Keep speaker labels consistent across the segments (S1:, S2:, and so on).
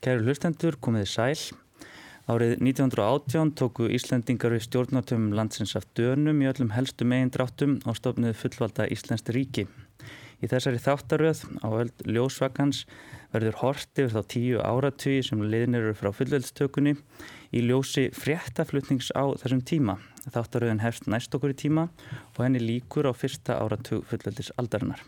S1: Kæru hlustendur, komiði sæl. Árið 1918 tóku Íslandingar við stjórnatöfum landsins af dönum í öllum helstu megin dráttum á stofnuðu fullvalda Íslands ríki. Í þessari þáttaröð á öll ljósvakans verður hort yfir þá tíu áratugi sem liðnir eru frá fullveldstökunni í ljósi fréttaflutnings á þessum tíma. Þáttaröðin hefst næst okkur í tíma og henni líkur á fyrsta áratug fullveldis aldarinnar.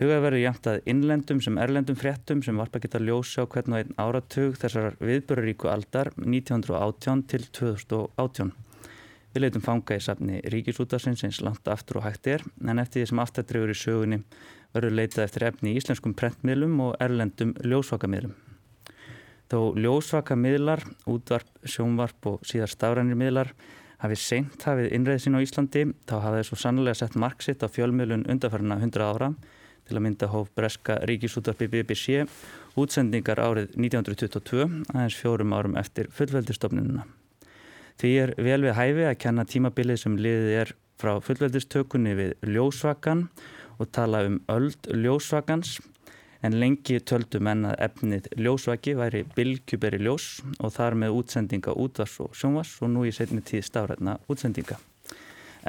S1: Hugað verður jæmt að innlendum sem erlendum fréttum sem varpa geta ljósa á hvern og einn áratug þessar viðböruríku aldar 1918 til 2018. Við leitum fanga í safni Ríkisútarsins eins langt aftur og hægt er en eftir því sem aftadrefur í sögunni verður leitað eftir efni í íslenskum prentmiðlum og erlendum ljósvakamiðlum. Þó ljósvakamiðlar, útvarp, sjónvarp og síðar stafrænir miðlar hafið seint hafið innreðsinn á Íslandi þá hafið þessu sannlega sett marksitt á fjölmiðlun undarfærna 100 ára til að mynda hóf Breska ríkisútvarpi BBC útsendingar árið 1922 aðeins fjórum árum eftir fullveldistofnununa. Því er vel við hæfi að kenna tímabilið sem liðið er frá fullveldistökunni við ljósvakan og tala um öld ljósvakans en lengi töldu menn að efnið ljósvaki væri bilgjuberi ljós og þar með útsendinga útvars og sjónvars og nú í setni tíð stafrætna útsendinga.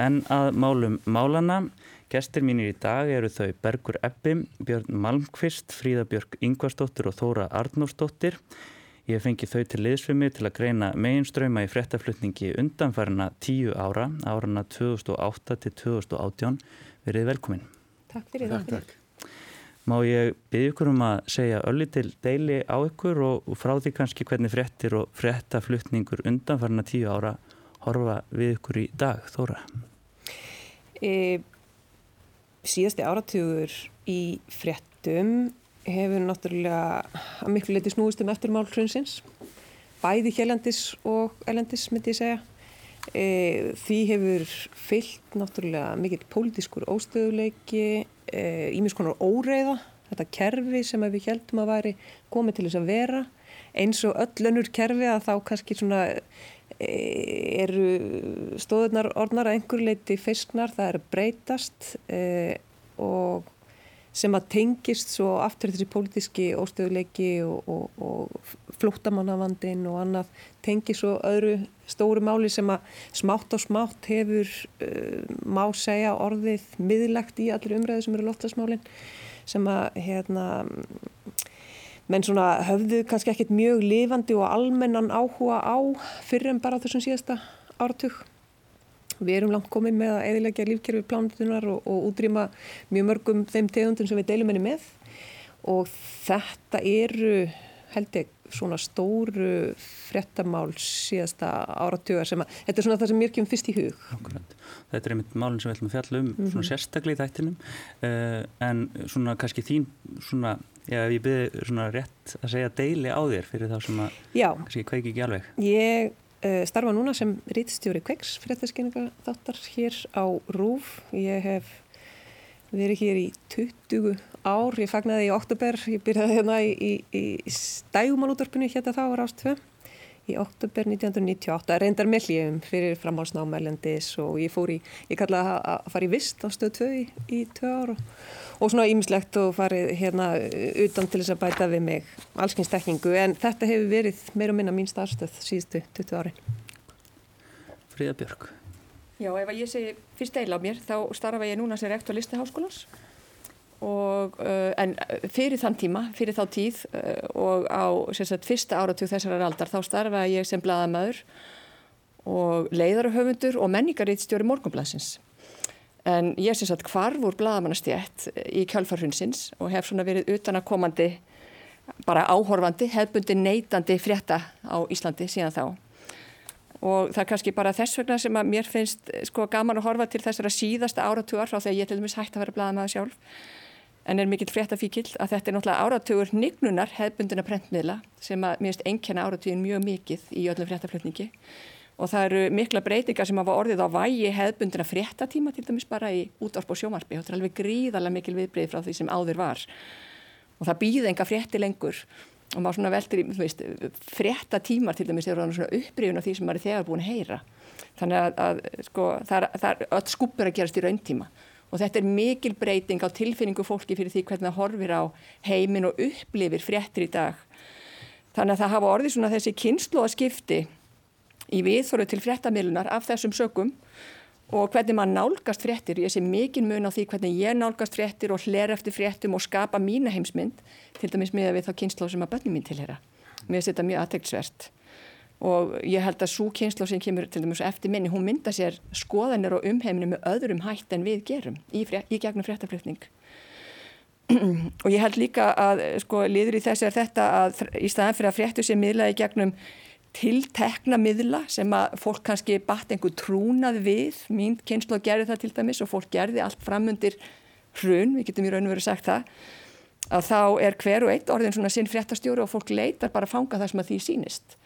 S1: En að málum málana Gestir mínir í dag eru þau Bergur Ebbi, Björn Malmqvist, Fríða Björg Yngvarsdóttir og Þóra Arnósdóttir. Ég fengi þau til liðsfimi til að greina meginströyma í frettaflutningi undanfærna tíu ára, árana 2008 til 2018. Verið velkomin.
S2: Takk fyrir það. Takk, takk.
S1: Má ég byggja ykkur um að segja öllu til deili á ykkur og, og frá því kannski hvernig frettir og frettaflutningur undanfærna tíu ára horfa við ykkur í dag, Þóra?
S2: E síðasti áratugur í fréttum hefur náttúrulega að miklu leiti snúist um eftirmál hrunsins bæði hérlandis og erlandis myndi ég segja. E, því hefur fyllt náttúrulega mikill pólitískur óstöðuleiki ímis e, konar óreiða. Þetta kerfi sem við heldum að væri komið til þess að vera eins og öll önnur kerfi að þá kannski svona eru stóðunar orðnar að einhver leiti fisknar, það er breytast eh, og sem að tengist svo aftur þessi pólitíski óstöðuleiki og, og, og flóttamannavandin og annað tengist svo öðru stóru máli sem að smátt og smátt hefur uh, má segja orðið miðlegt í allir umræðu sem eru loftasmálinn sem að hérna menn svona höfðu kannski ekkert mjög lifandi og almennan áhuga á fyrir en bara þessum síðasta ártug. Við erum langt komið með að eðilegja lífkerfi plánutunar og, og útrýma mjög mörgum þeim tegundum sem við deilum henni með og þetta eru held ég svona stóru frettamál síðasta áratugar sem að þetta er svona það sem mér kemur fyrst í hug.
S1: Akkurat. Þetta er einmitt málinn sem við ætlum að fjalla um mm -hmm. svona sérstaklega í þættinum uh, en svona kannski þín svona Já, ég byrði svona rétt að segja deili á þér fyrir þá sem að kannski kveiki ekki alveg.
S2: Ég uh, starfa núna sem rítstjóri kveiks fréttaskynninga þáttar hér á Rúf. Ég hef verið hér í 20 ár. Ég fagnaði í oktober, ég byrjaði hérna í, í, í stægumalútorpinu hérna þá á Rástvö í oktober 1998. Reyndar mellíum fyrir framhálsnámælendis og ég fór í, ég kallaði að fara í vist á stöð 2 í, í 2 ár og og svona ímislegt og farið hérna utan til þess að bæta við mig allskynstekningu en þetta hefur verið meir og minna mín starfstöð síðustu 20 árin.
S1: Fríða Björg.
S3: Já, ef ég segi fyrst eila á mér þá starfa ég núna sem rektor listaháskólans og uh, en fyrir þann tíma, fyrir þá tíð uh, og á sagt, fyrsta áratug þessar aldar þá starfa ég sem bladamæður og leiðarhöfundur og menningarriðstjóri morgunblansins En ég syns að hvarf úr bladamannastjætt í kjálfarhunsins og hef svona verið utanakomandi, bara áhorfandi, hefbundi neytandi frétta á Íslandi síðan þá. Og það er kannski bara þess vegna sem að mér finnst sko gaman að horfa til þessara síðasta áratugar frá þegar ég til dæmis hægt að vera bladamæða sjálf. En er mikill fréttafíkil að þetta er náttúrulega áratugur nignunar hefbundina prentmiðla sem að mér finnst ennkjana áratugin mjög mikið í öllum fréttaflutningi. Og það eru mikla breytingar sem hafa orðið á vægi hefðbundina fréttatíma til dæmis bara í útvarp og sjómarfi og þetta er alveg gríðarlega mikil viðbreyð frá því sem áður var. Og það býði enga frétti lengur og maður svona veldur í veist, fréttatímar til dæmis eru svona upprýfun af því sem maður er þegar búin að heyra. Þannig að, að sko, það er, öll skupur að gerast í rauntíma. Og þetta er mikil breyting á tilfinningu fólki fyrir því hvernig það horfir á heimin og upplifir fréttir í dag. Þannig að það hafa orðið svona þessi kynslu að skipti í viðþóru til fréttamilunar af þessum sökum og hvernig maður nálgast fréttir. Ég sé mikið mun á því hvernig ég nálgast fréttir og hler eftir fréttum og skapa mína heimsmynd til dæmis með við þá kynslu sem að bönni mín tilhera. Mér þetta mjög aðtegtsvert og ég held að svo kynslu sem kemur til dæmis eftir minni, hún mynda sér skoðanir og umheimni með öðrum hætt en við gerum í, í gegnum fréttaflutning. og ég held líka að sko liður í þessu er þetta að í staðan fyrir að fréttu sé miðlaði gegnum tiltekna miðla sem að fólk kannski batt einhver trúnað við, mín kynslu að gerði það til dæmis og fólk gerði allt framundir hrun, við getum í raun og verið sagt það, að þá er hver og eitt orðin svona sinn fréttastjóri og fólk leitar bara að fanga það sem að því sínist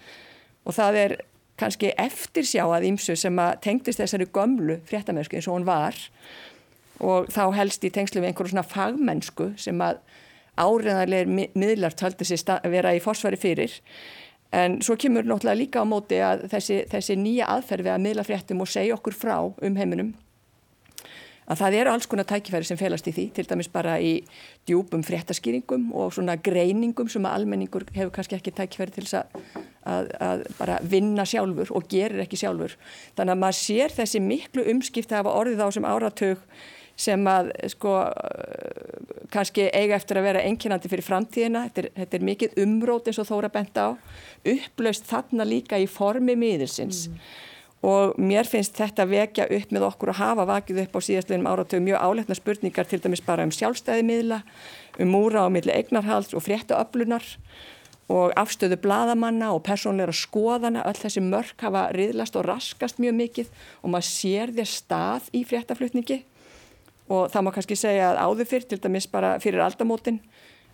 S3: og það er kannski eftirsjáað ímsu sem að tengdist þessari gömlu fréttamennsku eins og hún var og þá helst í tengslu við einhverju svona fagmennsku sem að áriðanleir miðlar töldi sér vera í forsvari fyrir En svo kemur náttúrulega líka á móti að þessi, þessi nýja aðferð við að miðla fréttum og segja okkur frá um heiminum að það eru alls konar tækifæri sem felast í því, til dæmis bara í djúpum fréttaskýringum og svona greiningum sem að almenningur hefur kannski ekki tækifæri til að, að, að bara vinna sjálfur og gerir ekki sjálfur. Þannig að maður sér þessi miklu umskipti að hafa orðið á sem áratög sem að sko kannski eiga eftir að vera enginandi fyrir framtíðina, þetta er, þetta er mikið umrót eins og Þóra bent á, upplaust þarna líka í formi miðilsins. Mm. og mér finnst þetta vekja upp með okkur að hafa vakið upp á síðastlega áratögu mjög áleitna spurningar til dæmis bara um sjálfstæði miðla, um múra á milli eignarhalds og fréttaöflunar og afstöðu bladamanna og persónleira skoðana, öll þessi mörk hafa riðlast og raskast mjög mikið og maður sér þér stað í fréttaflutningi og það má kannski segja að áður fyrr, til dæmis bara fyrir aldamótin,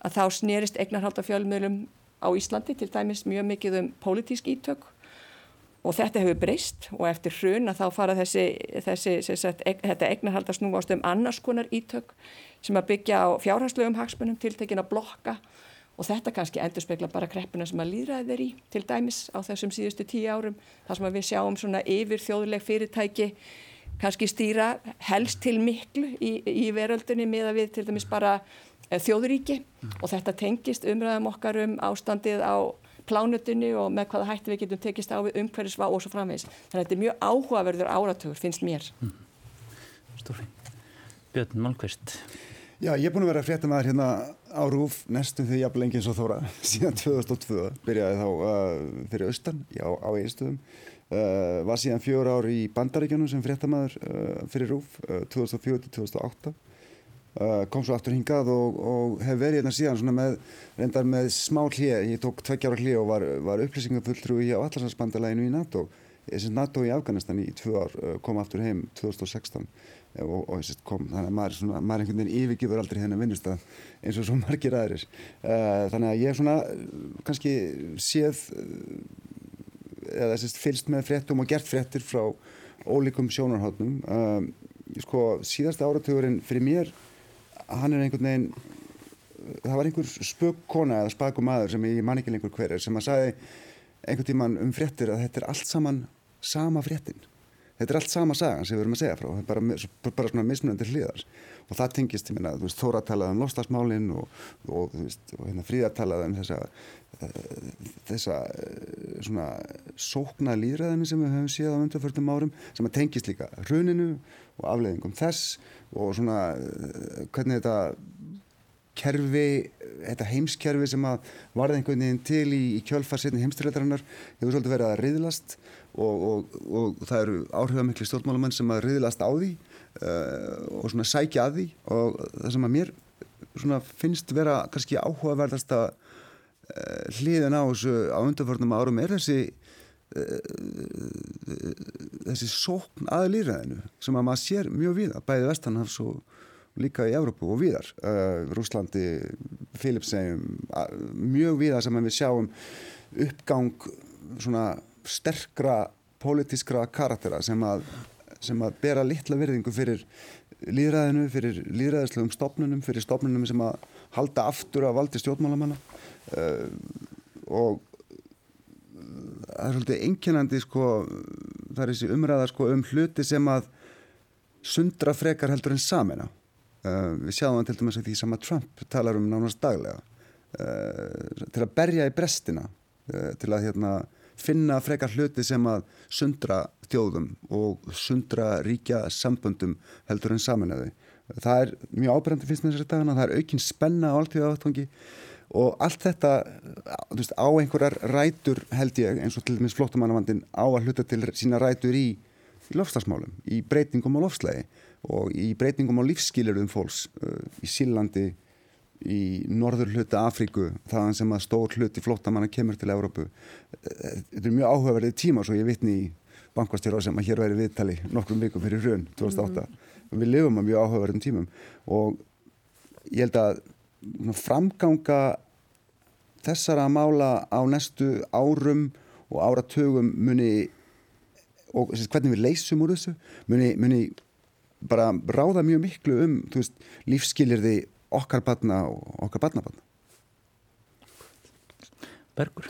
S3: að þá snerist eignarhaldafjölmiðlum á Íslandi til dæmis mjög mikið um pólitísk ítök. Og þetta hefur breyst og eftir hrun að þá fara þessi, þessi sagt, e þetta eignarhaldar snúast um annars konar ítök sem að byggja á fjárhagslegum hagsmunum tiltekin að blokka. Og þetta kannski endur spekla bara kreppuna sem að líðræði þeir í til dæmis á þessum síðustu tíu árum þar sem við sjáum svona yfir þjóðuleg fyrirtæki kannski stýra helst til miklu í, í veröldunni með að við til dæmis bara e, þjóðuríki mm. og þetta tengist umræðum okkar um ástandið á plánutunni og með hvaða hætti við getum tekist á við umhverfisvá og svo framvegs. Þannig að þetta er mjög áhugaverður áratögur, finnst mér. Mm.
S1: Stóri. Björn Malmqvist.
S4: Já, ég er búin að vera fréttamaður hérna á Rúf nestum því jafn lengi eins og þóra síðan 2002. Byrjaði þá uh, fyrir austan já, á einstöðum Uh, var síðan fjör ár í bandaríkjanum sem fréttamaður uh, fyrir RÚF uh, 2004-2008 kom svo aftur hingað og, og hef verið hérna síðan með, reyndar með smá hlið ég tók tveggjára hlið og var, var upplýsingafulltrú í allarsvarsbandalæginu í NATO. NATO í Afganistan í tvö ár kom aftur heim 2016 og, og kom, þannig að maður, svona, maður einhvern veginn yfirgifur aldrei þennan vinnustaf eins og svo margir aðrir. Þannig að ég svona kannski séð eða sérst, fylst með fréttum og gert fréttir frá ólíkum sjónarhóttnum um, sko síðasta áratugurinn fyrir mér hann er einhvern veginn það var einhver spökkona eða spakumadur sem ég man ekki lengur hver er sem að sagði einhvern tíman um fréttir að þetta er allt saman sama fréttin þetta er allt sama sagan sem við erum að segja frá bara, bara svona mismunandi hliðar. Og það tengist, ég minna, þú veist, Þóra talaði um lofslagsmálinn og, og, og hérna Fríða talaði um þessa þessa eh, svona sókna líðræðinu sem við höfum séð á undarförnum árum sem að tengist líka hruninu og afleiðingum þess og svona eh, hvernig þetta kerfi, þetta heimskerfi sem að varða einhvern veginn til í, í kjölfarsetni heimstyrleitarinnar hefur svolítið verið að riðlast og, og, og það eru áhrifamikli stjórnmálumenn sem að riðlast á því uh, og svona sækja að því. Og það sem að mér finnst vera kannski áhugaverðast að Eh, hliðin á þessu á undanförnum árum er þessi eh, þessi sókn að líðræðinu sem að maður sér mjög við að bæði Vestanhals og líka í Evrópu og viðar uh, Rúslandi, Filipsheim mjög viða sem við sjáum uppgang svona sterkra pólitískra karaktera sem að, sem að bera litla virðingu fyrir líðræðinu, fyrir líðræðislegum stopnunum, fyrir stopnunum sem að halda aftur að valdi stjórnmálamanna. Uh, og það er svolítið einkennandi sko, það er þessi umræða sko, um hluti sem að sundra frekar heldur en samina uh, við sjáum það til dæmis að því sem að Trump talar um nánast daglega. Uh, til að berja í brestina til að hérna, finna frekar hluti sem að sundra þjóðum og sundra ríkja samböndum heldur en samanleði. Það er mjög ábærandi fyrst með þessari dagana, það er aukinn spenna á alltíða áttangi og allt þetta veist, á einhverjar rætur held ég eins og til dæmis flottamannavandin á að hluta til sína rætur í, í lofslagsmálum, í breytingum á lofslagi og í breytingum á lífskilirðum fólks uh, í Sílandi, í norður hluti Afríku, þaðan sem að stór hluti flottamanna kemur til Európu. Þetta er mjög áhugaverðið tíma svo ég vitni í bankvastjóra sem að hér væri viðtali nokkrum vikum fyrir hrun 2008. Mm. Við lifum á mjög áhugaverðum tímum og ég held að framganga þessara mála á næstu árum og áratögum muni og hvernig við leysum úr þessu muni, muni bara ráða mjög miklu um veist, lífskilirði okkar barna og okkar barnabarna
S1: Bergur?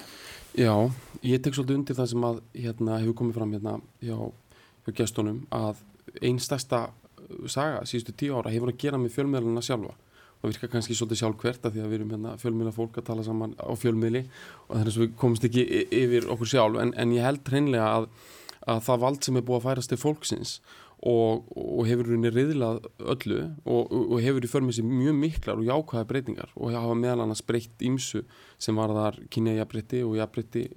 S5: Já, ég tek svolítið undir það sem að hérna, hefur komið fram hérna hjá, hjá gestunum að einn stærsta saga síðustu tíu ára hefur að gera með fjölmiðluna sjálfa. Og virka kannski svolítið sjálfkvert að því að við erum hérna fjölmiðla fólk að tala saman á fjölmiðli og þannig að við komumst ekki yfir okkur sjálf. En, en ég held hreinlega að, að það vald sem er búið að færast til fólksins og, og hefur henni riðlað öllu og, og hefur í förmið sér mjög miklar og jákvæða breytingar og hafa meðal annars breytt ímsu sem var þar kynjajabritti og jabritti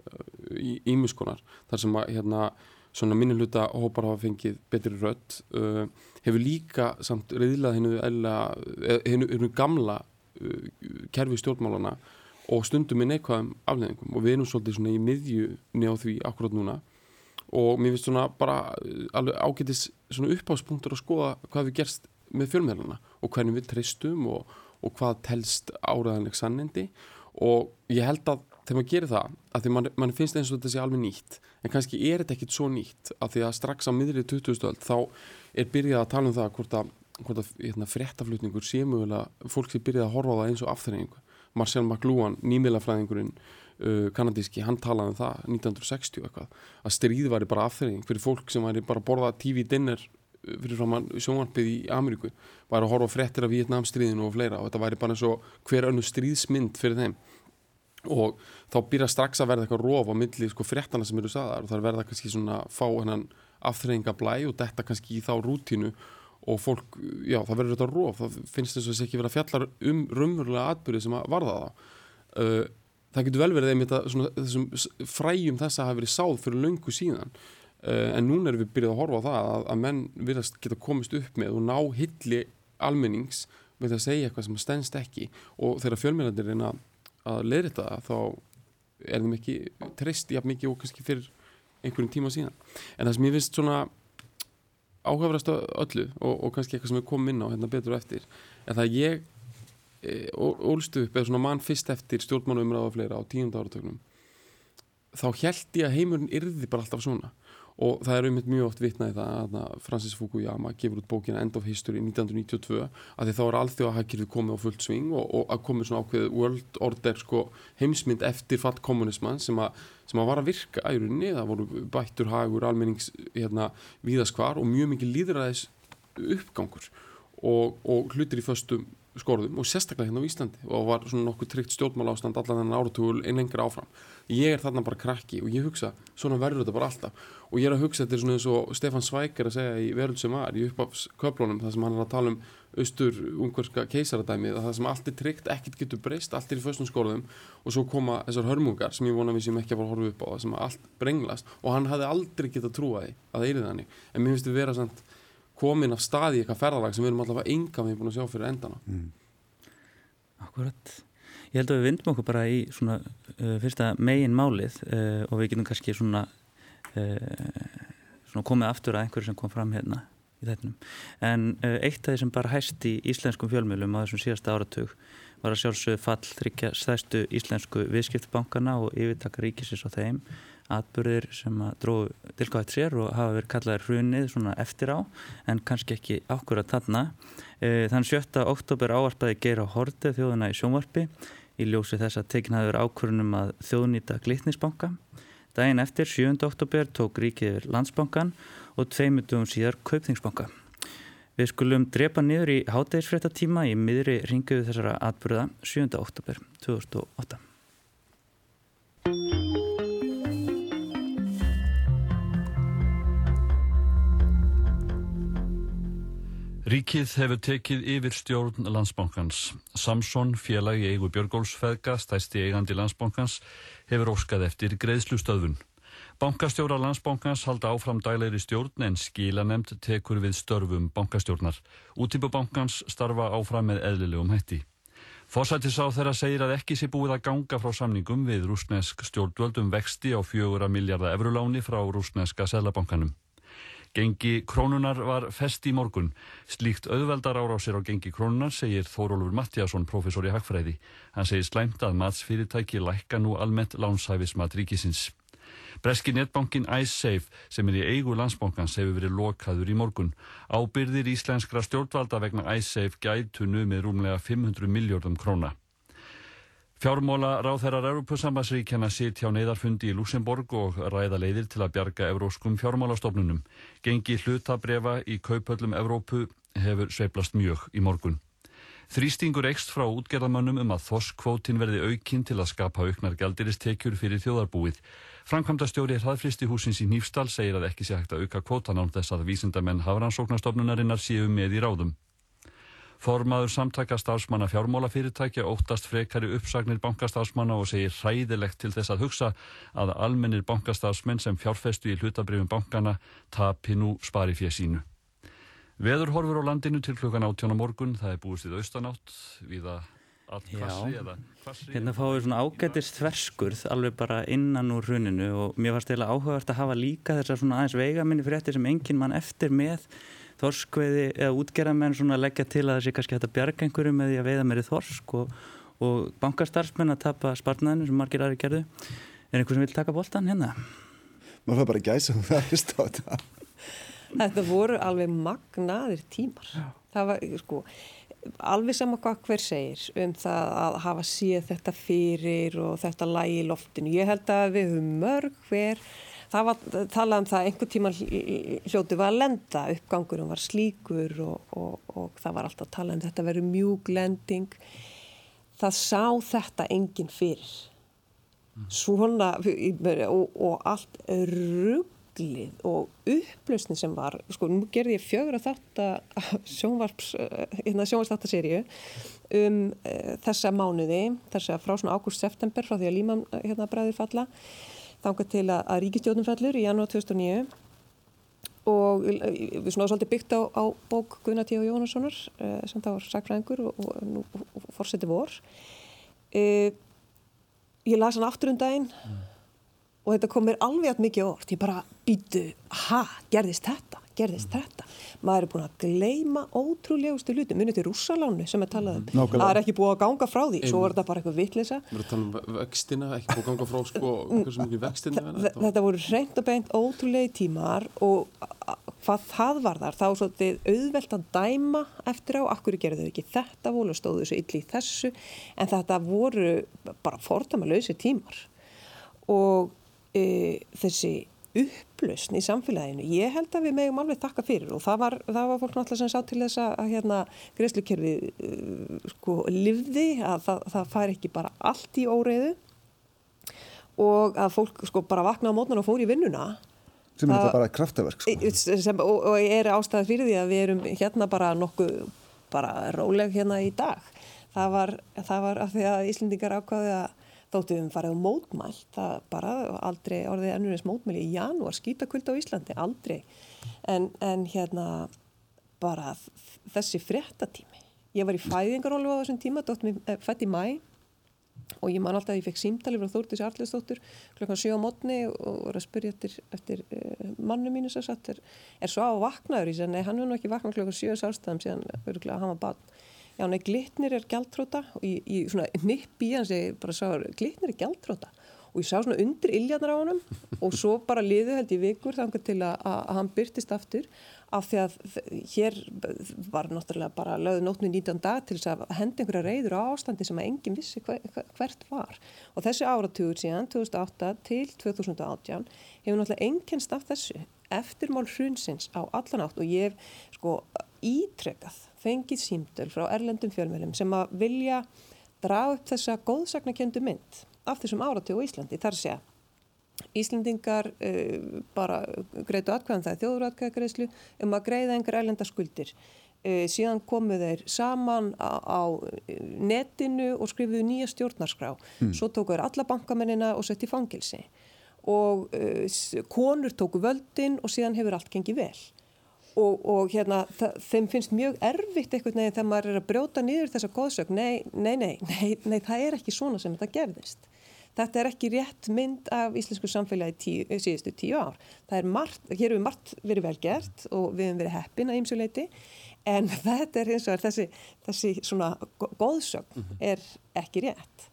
S5: í ímuskonar þar sem að hérna svona minnuluta hópar hafa fengið betri rött uh, hefur líka samt riðlað hennu hennu gamla uh, kerfi stjórnmálana og stundum með neikvæðum afleðingum og við erum svolítið í miðjunni á því akkurát núna og mér finnst svona bara uh, alveg ágætis svona uppháspunktur að skoða hvað við gerst með fjölmjöluna og hvernig við treystum og, og hvað telst áraðanleg sannindi og ég held að þegar maður gerir það, að því mann man finnst eins og þetta sé alveg nýtt, en kannski er þetta ekkit svo nýtt, að því að strax á miðrið 2000 þá er byrjað að tala um það hvort að, hvort að hérna, fréttaflutningur sé mögulega, fólk sé byrjað að horfa á það eins og afþreyingu. Marcel McLuhan, nýmiðlafræðingurinn uh, kanadíski, hann talaði um það 1960 eitthvað, að stríð væri bara afþreying fyrir fólk sem væri bara að borða TV-dinner uh, fyrir framann sjónvarpið í Ameríku, væri að horfa fréttir af Vietnamstríðinu og fleira og þetta væri bara eins og hver önnu stríðsmynd fyrir þeim. Og þá byrja strax að verða eitthvað róf á milli sko fréttana sem eru saðar og það verða kannski svona fá hennan afþreyingablæ og detta kannski í þá rútínu og fólk, já það verður þetta róf það finnst þess að þess ekki vera fjallar um raunverulega atbyrði sem að varða það. Uh, það getur vel verið einmitt að svona, þessum fræjum þess að hafa verið sáð fyrir löngu síðan. Uh, en núna erum við byrjað að horfa á það að, að menn virðast geta komist upp með og ná hilli almennings með að segja eitthvað sem stennst ekki. Og þegar fjölmjölandir reyna að leirita það þá er þeim ekki treyst jafn mikið og kannski fyrir einhverjum tíma síðan. En það sem ég finnst svona áhugaverðast öllu og, og kannski eitthvað sem við komum inn á hérna betur og eftir er það ég ólstu upp eða svona mann fyrst eftir stjórnmánumræða og fleira á tíund áratögnum þá held ég að heimurinn yrði bara alltaf svona. Og það er einmitt mjög oft vitnaði það að Francis Fukuyama gefur út bókina End of History 1992 að því þá er alþjóð að hagkirfið komið á fullt sving og, og að komið svona ákveð world order sko, heimsmynd eftir fatt kommunisman sem, a, sem að var að virka í rauninni, það voru bættur hagur almennings hérna, viðaskvar og mjög mikið líðræðis uppgangur og, og hlutir í föstum skorðum og sérstaklega hérna á Íslandi og var svona nokkuð tryggt stjórnmála ástand allan þennan áratúl einn lengra áfram. Ég er þarna bara krakki og ég hugsa svona verður þetta bara alltaf. Og ég er að hugsa þetta svona eins og Stefan Svæk er að segja í Veröld sem var í uppafsköflunum þar sem hann er að tala um austur ungverska keisaradæmið að það sem allt er tryggt, ekkert getur breyst allt er í föstum skorðum. Og svo koma þessar hörmungar sem ég vona við sem ekki að fara að horfa upp á það sem allt brenglast. Og hann hafði aldrei getað trúa því að það er þannig. En mér finnst þetta vera samt komin af staði eitthvað ferðalag sem við erum allavega enga við búin að sjá fyrir endana mm.
S1: Akkurat Ég held að við vindum okkur bara í svona uh, fyrsta megin málið uh, og við getum kannski svona, uh, svona komið aftur að einhverju sem kom fram hérna í þettinum. En uh, eitt af því sem bara hæst í íslenskum fjölmjölum á þessum síðasta áratug var að sjálfsögðu fall þryggja stærstu íslensku viðskiptbankana og yfirtaka ríkisins á þeim atbyrðir sem að dróðu tilgáðið sér og hafa verið kallaðir hrunið svona eftir á en kannski ekki ákvör að tanna. E, þann 7. oktober áarpaði Geir á Horti þjóðuna í sjónvarpi í ljósi þess að tekin hafi verið ákvörunum að þjóðnýta glitnisbanka. Dægin eftir 7. oktober tók ríkið yfir landsbankan og tveimutugum síðar kaupþingsbanka. Við skulum drepa niður í hátægisfréttatíma í miðri ringuðu þessara atbyrða 7. oktober 2008.
S6: Ríkið hefur tekið yfir stjórn landsbankans. Samson, félag í eigu Björgólfsfeðga, stæsti eigandi landsbankans, hefur óskað eftir greiðslustöðun. Bankastjóra landsbankans halda áfram dæleiri stjórn en skilanemnd tekur við störfum bankastjórnar. Útípubankans starfa áfram með eðlilegum hætti. Fósættis á þeirra segir að ekki sé búið að ganga frá samningum við rúsnesk stjórnvöldum vexti á fjögura miljardar evruláni frá rúsneska selabankanum. Gengi krónunar var fest í morgun. Slíkt auðveldar árásir á gengi krónunar segir Þórólfur Mattiasson, professor í Hagfræði. Hann segir slæmt að matsfyrirtæki lækka nú almennt lánshæfismat ríkisins. Breski netbankin iSafe sem er í eigu landsbankans hefur verið lokaður í morgun. Ábyrðir íslenskra stjórnvalda vegna iSafe gætu nu með rúmlega 500 miljardum króna. Fjármóla ráþærar Európusambassríkjana sitt hjá neyðarfundi í Luxemburg og ræða leiðir til að bjarga evróskum fjármálastofnunum. Gengi hlutabrefa í kaupöllum Evrópu hefur sveiplast mjög í morgun. Þrýstingur ekst frá útgerðamönnum um að þosskvótin verði aukinn til að skapa auknar gældiristekjur fyrir þjóðarbúið. Frankvæmda stjóri hraðfristi húsins í Nýfstall segir að ekki sé hægt að auka kvótan án þess að vísindamenn hafransóknastofnunarinnar séu með í ráðum. Formaður samtaka stafsmanna fjármálafyrirtækja óttast frekari uppsagnir bankastafsmanna og segir hræðilegt til þess að hugsa að almennir bankastafsmenn sem fjárfestu í hlutabrifum bankana tapi nú spari fyrir sínu. Veður horfur á landinu til klukkan 18 á morgun, það er búist í austanátt, viða allt kvassi eða kvassi.
S1: Hérna fáum við svona ágætist þverskurð alveg bara innan úr hruninu og mér varst eiginlega áhugavert að hafa líka þessar svona aðeins veigaminni fréttir sem enginn mann eftir með þorskveiði eða útgerðamenn svona leggja til að það sé kannski hægt að bjarga einhverju með því að veiða meiri þorsk og, og bankastarfsmenn að tapa spartnaðinu sem margir aðri gerðu. Er einhver sem vil taka bóltan hérna?
S4: Maður fær bara gæsa og það er að.
S2: Þetta voru alveg magnaðir tímar. Já. Það var, sko, alveg sama hvað hver segir um það að hafa síð þetta fyrir og þetta lægi í loftinu. Ég held að við höfum mörg hver það var talað um það einhver tíma hljótu var að lenda uppgangurum var slíkur og, og, og það var alltaf talað um þetta verið mjúk lending. Það sá þetta enginn fyrir. Svona og, og allt rugglið og upplösni sem var sko nú gerði ég fjögur að þetta sjónvarps hérna sjónvarpstáttaseríu um uh, þessa mánuði þess að frá svona ágúst-september frá því að líma hérna bræði falla þangað til að, að ríkistjóðnum fellur í janúar 2009 og við svona svolítið byggt á, á bók Gunnar T. Jónassonar eh, sem þá var sagfræðingur og, og, og, fórseti vor eh, ég las hann aftur um daginn mm. og þetta kom mér alveg að mikið orð ég bara býtu, ha, gerðist þetta gerðist mm. þetta. Maður er búin að gleima ótrúlegustu hluti munið til rússalánu sem er talað um. Nákvæmlega. það er ekki búið að ganga frá því, svo er þetta bara eitthvað vittlisa
S5: Við erum að tala um vextina, ekki búið að ganga frá sko, hversu mikið vextina
S2: þetta, þetta voru reynd og beint ótrúlegi tímar og hvað það var þar þá svo þetta auðvelt að dæma eftir á, akkur gerðu þau ekki þetta vol og stóðu þessu ylli í þessu en þetta voru bara fordamalauðsi tímar. Og e, þessi upplösn í samfélaginu. Ég held að við megum alveg takka fyrir og það var, það var fólk náttúrulega sem sá til þess að hérna greiðslukerfi uh, sko livði að það, það fær ekki bara allt í óreiðu og að fólk sko bara vakna á mótnan og fór í vinnuna
S4: sem er þetta bara kraftaverk sko.
S2: sem, og, og er ástæði fyrir því að við erum hérna bara nokkuð bara róleg hérna í dag það var, það var að því að Íslendingar ákvaði að þóttu við farið á mótmæl það bara aldrei orðið ennurins mótmæli í janúar, skýtakvöld á Íslandi aldrei, en, en hérna bara þessi fréttatími, ég var í fæðingarólu á þessum tíma, dótt mér eh, fætt í mæ og ég man alltaf að ég fekk símtali frá Þórtis Arleðsdóttur klokkan 7 á mótni og voru að spyrja eftir, eftir uh, mannu mínu sem satt er, er svo á vaknaður. Í sig, nei hann var nú ekki vaknað klokkan 7 sálstæðum síðan að hann var bann já, nei, glitnir er gjaldtróta og ég, ég svona nipp í hans, ég bara sá, glitnir er gjaldtróta og ég sá svona undir illjarnar á honum og svo bara liðu held í vikur þangar til að, að hann byrtist aftur af því að hér var náttúrulega bara lögðu nótnu 19 dag til þess að henda einhverja reyður á ástandi sem að enginn vissi hver, hvert var. Og þessi áratugur síðan 2008 til 2018 hefur náttúrulega enginnst af þessu eftirmál hrunsins á allan átt og ég hef sko ítrekað fengið símtöl frá erlendum fjölmjölum sem að vilja draga upp þessa góðsagnakjöndu mynd af þessum áratögu í Íslandi. Þar sé að Íslandingar uh, bara greitu atkvæðan það þjóðuratkvæðagreislu um að greiða einhver erlenda skuldir e, síðan komu þeir saman á, á netinu og skrifuðu nýja stjórnarskrá. Mm. Svo tóku þeir alla bankamennina og sett í fangilsi og e, konur tóku völdin og síðan hefur allt gengið vel. Og, og hérna, það, þeim finnst mjög erfitt eitthvað neginn þegar maður er að brjóta niður þessa góðsögn. Nei, nei, nei, nei, nei, það er ekki svona sem þetta gerðist. Þetta er ekki rétt mynd af íslensku samfélagi tíu, síðustu tíu ár. Það er margt, hér hefur margt verið vel gert og við hefum verið heppin að ýmsuleiti en þetta er eins og þessi, þessi svona góðsögn mhm. er ekki rétt.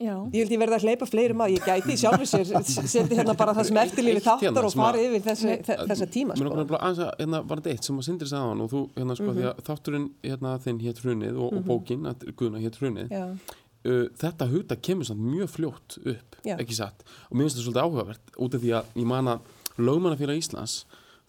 S2: Já. Ég held ég verði að hleypa fleirum að ég gæti sjálfur sér, seti hérna bara það sem eftirlífi þáttar hérna og fari yfir þessi, þessa tíma
S5: sko. Mér er bara aðeins að, hérna var þetta eitt sem að sindri sagðan og þú, hérna sko, mm -hmm. því að þátturinn hérna þinn hétt hrunið og, mm -hmm. og mhm. bókin, að Guðna hétt hrunið Já uh, þetta hugta kemur samt mjög fljótt upp, Já. ekki satt og mér finnst þetta svolítið áhugavert út af því að ég man að lögmannafélag Íslands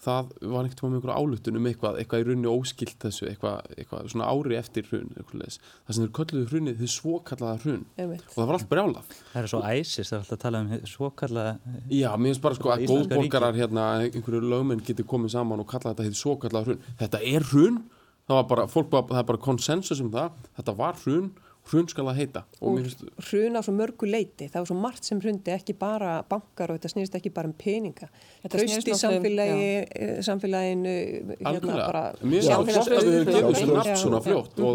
S5: það var ekkert með einhverju álutun um eitthvað, eitthvað í rauninni óskilt þessu eitthvað, eitthvað svona ári eftir hrun það sem þeir kölluðu hrunið þau svokallaða hrun. Og það var allt brjálað.
S1: Það er svo æsis, það er alltaf að tala um svokallaða
S5: Já, mér finnst bara sko að góðborgarar hérna, einhverju lögmenn getur komið saman og kalla þetta hefði svokallaða hrun. Þetta er hrun, það var bara, fólk, það er bara konsensus um það, þetta var hrun hrun skal það heita.
S2: Og, og hrun á svo mörgu leiti. Það var svo margt sem hrundi ekki bara bankar og þetta snýrist ekki bara um peninga. Tröst í samfélagi eh, samfélaginu
S5: hérna bara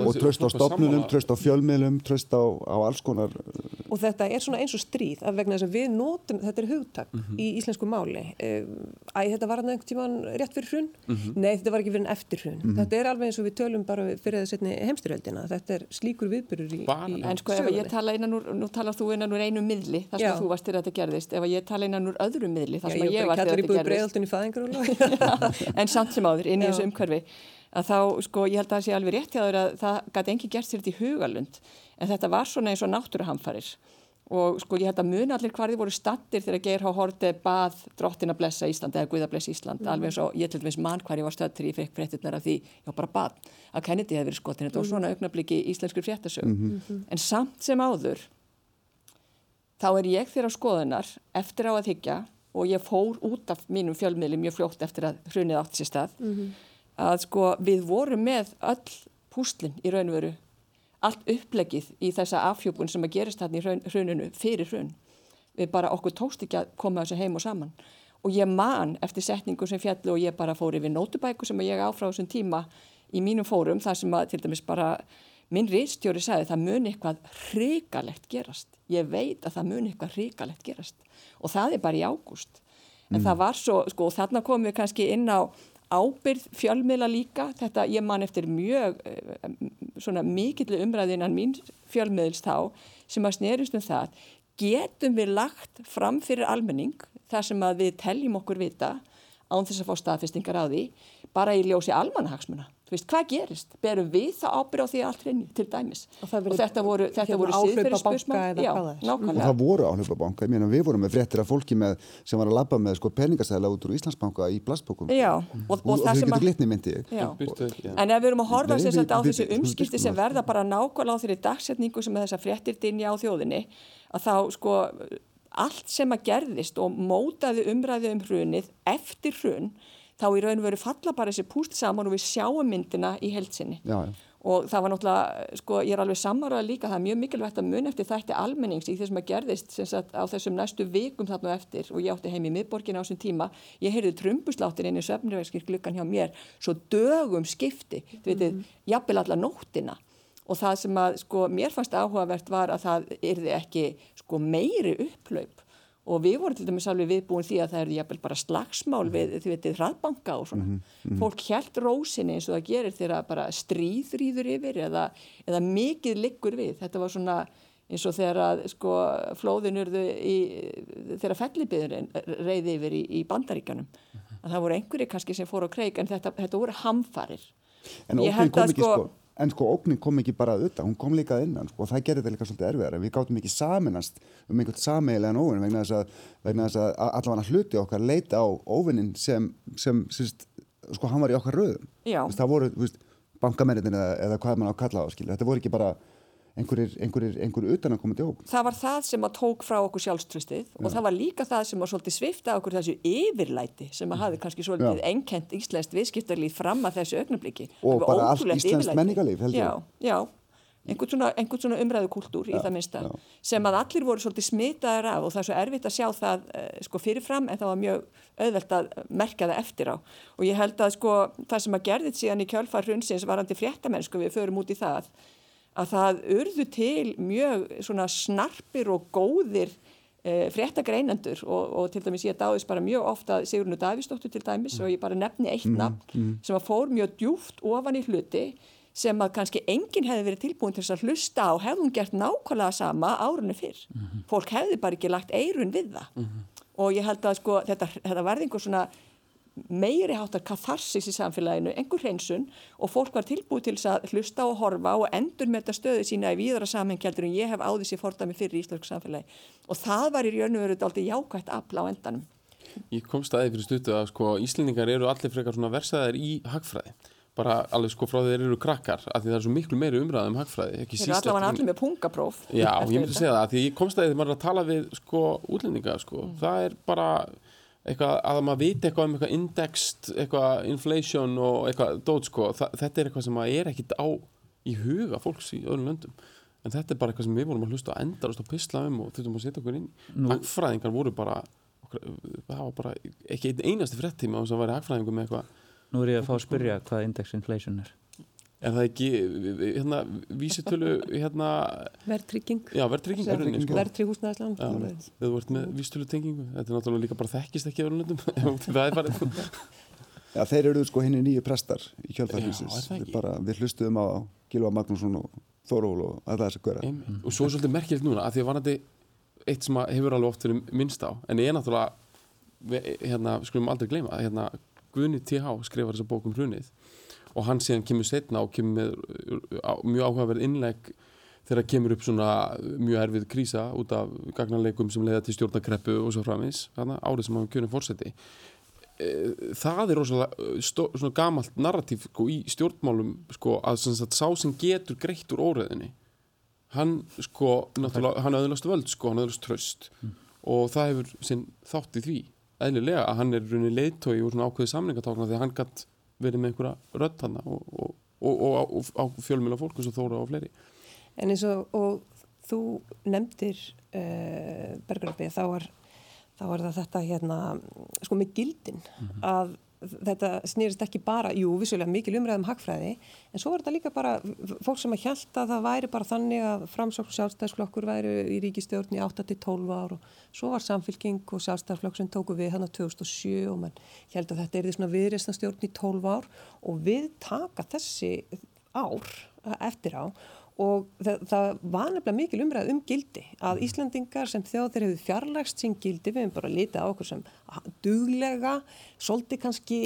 S5: og
S4: tröst á stopnunum, tröst á fjölmiðlum tröst á, á alls konar
S2: og þetta er svona eins og stríð af vegna þess að við notum, þetta er hugtak mm -hmm. í íslensku máli. Eh, æ, þetta var einhvern tíman rétt fyrir hrun? Mm -hmm. nei, þetta var ekki fyrir en eftir hrun. Mm -hmm. þetta er alveg eins og við tölum bara fyrir að í, í
S3: en sko ef ég tala innan úr, nú talar þú innan úr einu miðli þar sem þú varst til að þetta gerðist, ef ég tala innan úr öðru miðli þar sem Já, ég var til að
S2: þetta gerðist.
S3: en samt sem áður inn í þessu umhverfi að þá sko ég held að það sé alveg rétt að það gæti engi gert sér þetta í hugalund en þetta var svona eins og náttúruhamfarir og sko ég held að muni allir hvar þið voru stattir þegar Geir Há Horti bað drottin að blessa Ísland eða Guða blessa Ísland. Mm. alveg eins og ég til dæmis mann hvar ég var stöttur ég fekk fréttunar af því, já bara bað að Kennedy hefði verið skotin, þetta var svona augnabliki íslenskur fréttasög, mm -hmm. en samt sem áður þá er ég þeirra skoðunar eftir á að higgja og ég fór út af mínum fjölmiðli mjög fljótt eftir að hrunið átt sér stað mm -hmm. að sko við vorum með öll púslinn í raunveru allt upplegið í þessa afhjópun sem að gerist þarna í hruninu fyrir hrun. Við bara okkur tóst ekki að koma þessu heim og saman. Og ég man eftir setningu sem fjallu og ég bara fór yfir nótubæku sem ég áfrá þessum tíma í mínum fórum þar sem að til dæmis bara minn reistjóri sagði það muni eitthvað hrigalegt gerast. Ég veit að það muni eitthvað hrigalegt gerast. Og það er bara í ágúst. En mm. það var svo, sko, þarna komum við kannski inn á ábyrð fjölmiðla líka, þetta ég man eftir mjög eh, svona mikill umræðinan mín fjölmiðls þá sem að snerist um það getum við lagt fram fyrir almenning þar sem að við teljum okkur vita án þess að fá staðfestingar á því bara í ljósi almanhagsmuna Þú veist, hvað gerist? Berum við það ábyrð á því allt hreinu til dæmis? Og, og þetta voru, voru
S2: síðferðisspörsmál.
S4: Og það voru áhlaupabanka. Ég meina, við vorum með fréttir af fólki með, sem var að labba með sko, peningastæðila út úr Íslandsbanka í plastbókum.
S3: Já.
S4: Og, og, og þau getur glitni myndið.
S3: En ef við erum að horfa Nei, við, á þessu umskipti sem verða bara nákvæmlega á þeirri dagsetningu sem er þessa fréttir dinja á þjóðinni, að þá sko allt sem að gerðist og mótaði umræði um hrunið eftir hrun þá í raun og veru falla bara þessi púst saman og við sjáum myndina í heilsinni og það var náttúrulega, sko, ég er alveg samaröða líka, það er mjög mikilvægt að mun eftir þætti almennings í þessum að gerðist sagt, á þessum næstu vikum þarna eftir og ég átti heim í miðborgin á þessum tíma, ég heyrði trömbusláttin inn í söfnverðskir glukkan hjá mér svo dögum skipti, þú veitir, mm -hmm. jafnvel alla nóttina. Og það sem að, sko, mér fannst áhugavert var að það yrði ekki, sko, meiri upplaup og við vorum til dæmis alveg viðbúin því að það er jæfnvel bara slagsmál við því við þið hraðbanka og svona. Mm -hmm. fólk held rósinni eins og það gerir þegar bara stríðrýður yfir eða, eða mikið liggur við. Þetta var svona eins og þegar að sko flóðin urðu í þegar fellibiðurinn reyði yfir í, í bandaríkanum mm -hmm. að það voru einhverju kannski sem fór á kreik en þetta, þetta voru hamfarir.
S4: En ópinn kom ekki sko, sko en sko óknin kom ekki bara auðvitað, hún kom líka innan sko, og það gerir þetta líka svolítið erfiðar við gáttum ekki saminast um einhvert sameigilegan óvinn vegna þess að, vegna þess að allavega hluti okkar leita á óvinnin sem, sem síst, sko hann var í okkar röðum. Það voru bankamennir eða, eða hvað mann á kalla á skilja. þetta voru ekki bara einhverjir, einhverjir, einhverjir utanakomandi óg.
S3: Það var það sem að tók frá okkur sjálfströstið og það var líka það sem að svolítið svifta okkur þessu yfirlæti sem að hafi kannski svolítið enkent íslenskt viðskiptarlíf fram að þessu augnabliki.
S4: Og bara allt íslenskt menningarlíf heldur.
S3: Já, já einhvern svona, einhvern svona umræðu kultúr í það minnsta já. sem að allir voru svolítið smitaðar af og það er svo erfitt að sjá það eh, sko fyrirfram en það var mjög auðvelt að merka það eftir á og ég held að sko það sem að gerðið síðan í kjálfar hrunsins varandi fréttamennsku við förum út í það að það urðu til mjög svona snarpir og góðir e, fréttagreinendur og, og til dæmis ég dáðist bara mjög ofta Sigurnu Davísdóttur til dæmis og ég bara nefni eitt mhm, nafn mm, mm. sem að fór mjög djúft ofan í hluti sem að kannski enginn hefði verið tilbúin til að hlusta á, hefðum gert nákvæmlega sama árunni fyrr. Mm -hmm. Fólk hefði bara ekki lagt eirun við það mm -hmm. og ég held að sko þetta, þetta verði einhver svona meiri háttar katharsis í samfélaginu, einhver hreinsun og fólk var tilbúið til að hlusta og horfa og endur með þetta stöðu sína í víðara samhengjaldur en ég hef áðið sér fordami fyrir í Íslandsku samfélagi. Og það var í raun og veru aldrei jákvægt afla á endanum.
S5: Ég kom staði fyrir stutu að sko Íslendingar eru allir frekar svona versaðar í hagfræði. Bara alveg sko frá þeir eru krakkar af því það er svo miklu meiri umræð um hagfræði
S3: Þeir eru allavega allir með pungapróf.
S5: Já, ég myndi segja það, því ég komst að því að maður er að tala við sko útlendinga sko. Mm. það er bara eitthvað að maður viti eitthvað um eitthvað indexed eitthvað inflation og eitthvað dót sko, þetta er eitthvað sem maður er ekkit á í huga fólks í öðrum löndum en þetta er bara eitthvað sem við vorum að hlusta að endarast og pissla um og þurftum að setja okkur inn Nú. Hagfræðingar voru bara það var bara ekki einasti frettíma sem væri hagfræðingu með eitthvað
S1: Nú er ég að fá að spyrja hvað index inflation er.
S5: Er það ekki, hérna, vísitölu, hérna...
S2: Verðtrygging.
S5: Já, verðtrygging.
S2: Sko. Verðtrygg húsnæðislan.
S5: Já, þau vart með vísitölu tengingu. Þetta er náttúrulega líka bara þekkist ekki á öllum löndum. það er bara...
S4: Já, þeir eru sko henni nýju prestar í kjöldarhúsins. Við, við hlustuðum á Gilva Magnússon og Þóról og alla þess að göra.
S5: Og svo er svolítið merkilegt núna að því að vanandi eitt sem hefur alveg oft verið minnst á, en ég er náttúrulega, hérna, og hann síðan kemur setna og kemur með mjög áhugaverð innleg þegar kemur upp svona mjög erfið krísa út af gagnarleikum sem leiða til stjórnakreppu og svo framins árið sem hafa kjörnum fórseti e, það er rosalega svona gamalt narratív sko, í stjórnmálum sko, að sagt, sá sem getur greitt úr óreðinni hann sko hann aðlast völd sko, hann aðlast tröst mm. og það hefur sinn þátt í því eðlilega að hann er runni leitói og svona ákveði samlingatákna því að hann gætt verið með einhverja rödd hann og, og, og, og fjölmjöla fólk eins og þóra og fleiri
S2: En eins og þú nefndir uh, Bergarabbi þá var, þá var það þetta hérna sko með gildin mm -hmm. að þetta snýrist ekki bara, jú, vissulega mikil umræðum hagfræði, en svo var þetta líka bara fólk sem að hjælta að það væri bara þannig að framsókn sjálfstæðsflokkur væri í ríkistjórn í 8-12 ár og svo var samfylking og sjálfstæðsflokk sem tóku við hann á 2007 og mann held að þetta er því svona viðreistnastjórn í 12 ár og við taka þessi ár eftir á og það, það var nefnilega mikil umræð um gildi að Íslandingar sem þjóðir hefur fjarlægst sín gildi, við hefum bara litið á okkur sem duglega, svolítið kannski,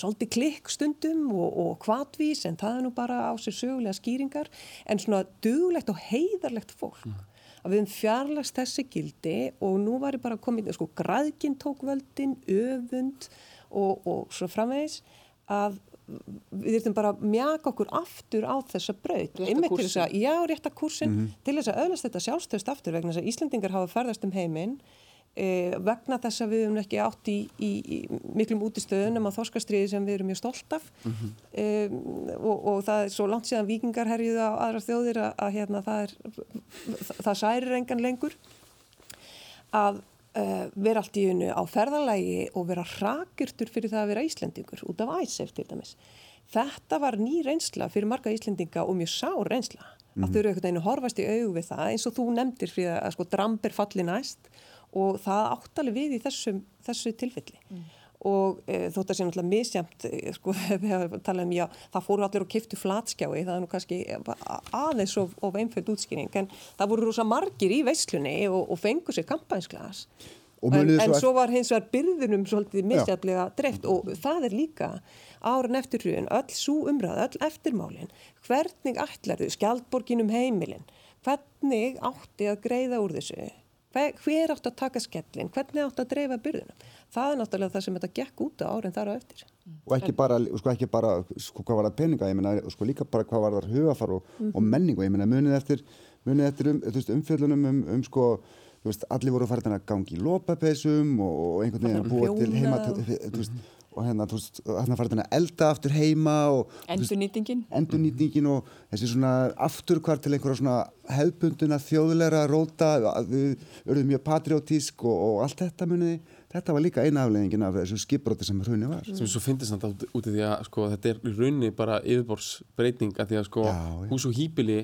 S2: svolítið klikk stundum og, og kvatvís en það er nú bara á sér sögulega skýringar en svona duglegt og heiðarlegt fólk mm. að við hefum fjarlægst þessi gildi og nú var ég bara komið, sko græðkinn tók völdin, öfund og, og svo framvegis að við þurfum bara að mjaka okkur aftur á þessa braut
S3: einmitt til þess
S2: að, já, rétta kursin mm -hmm. til þess að öðlast þetta sjálfstöðst aftur vegna þess að Íslandingar hafa ferðast um heiminn e, vegna þess að við hefum ekki átt í, í, í miklum útistöðunum á þorskastriði sem við erum mjög stolt af mm -hmm. e, og, og það er svo langt síðan vikingar herjuða á aðra þjóðir að, að hérna, það er það, það særir engan lengur að uh, vera allt í unnu á ferðalagi og vera rakirtur fyrir það að vera Íslendingur út af æsef til dæmis. Þetta var ný reynsla fyrir marga Íslendinga og mjög sár reynsla. Mm. Að þau eru einhvern veginn horfast í auðu við það eins og þú nefndir fyrir að sko dramb er falli næst og það áttali við í þessum, þessu tilfelli. Mm og e, þótt að sé náttúrulega misjamt e, sko, um, já, það fóru allir og kiftu flatskjái, það er nú kannski aðeins of, of einföld útskýring en það voru rosa margir í veislunni og, og fengu sér kampænsglas en, en svo var hins vegar byrðunum svolítið misjaflega dreift og það er líka áran eftir hrjun, öll svo umræð, öll eftirmálin. Hvernig ætlar þau, skjaldborginum heimilin? Hvernig átti að greiða úr þessu? Hver, hver átti að taka skellin, hvernig átti að dreifa byrðunum það er náttúrulega það sem þetta gekk út á árin þar á eftir.
S4: og ekki bara, sko, ekki bara sko, hvað var það peninga, ég meina, sko, líka bara hvað var það hugafar og, mm -hmm. og menning og ég meina munið eftir, munið eftir um, umfjöldunum um, um, sko, veist, allir voru farin að gangi í lópapeisum og, og einhvern veginn að búa til heima, þú veist, og hérna, þú veist, hérna farið hérna elda aftur heima og
S3: endurnýtingin
S4: endurnýtingin og þessi svona afturkvar til einhverja svona hefbunduna þjóðleira róta, við verðum mjög patriotísk og, og allt þetta muniði, þetta var líka eina afleggingin af þessu skipbróti sem hrunni var.
S5: Sem svo finnst þetta út í því að sko þetta er hrunni bara yfirborsbreyting að því að sko já, hús og hýpili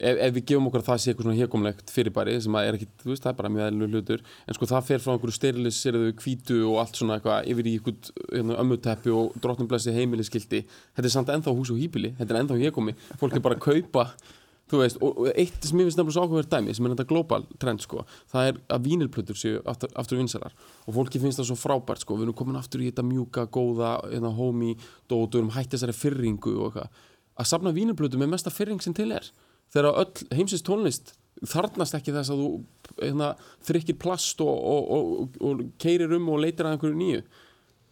S5: ef, ef við gefum okkur að það sé eitthvað svona hérkomlegt fyrirbæri sem að er ekki, þú veist, það er bara mjög eðlu hlutur en sko það fer frá einhverju steriliseriðu kvítu og allt svona eitthvað yfir í einhvern hérna, ömmuteppi og drottnumblessi heimiliskildi þetta er samt ennþá hús og hýpili, þetta er ennþá hérkomi fólk er bara að kaupa þú veist, og eitt sem ég finnst nefnilega svo áhugaverð dæmi sem er þetta global trend sko það er að vínilplötur séu aftur, aftur vinsalar og fólki finnst það svo frábært sko við erum komin aftur í þetta mjúka, góða hérna, homey, dótur, hætti þessari fyrringu og eitthvað. Að safna vínilplötu með mesta fyrring sem til er. Þegar öll heimsins tónlist þarnast ekki þess að þú hérna, þrykkir plast og, og, og, og keirir um og leitir að einhverju nýju.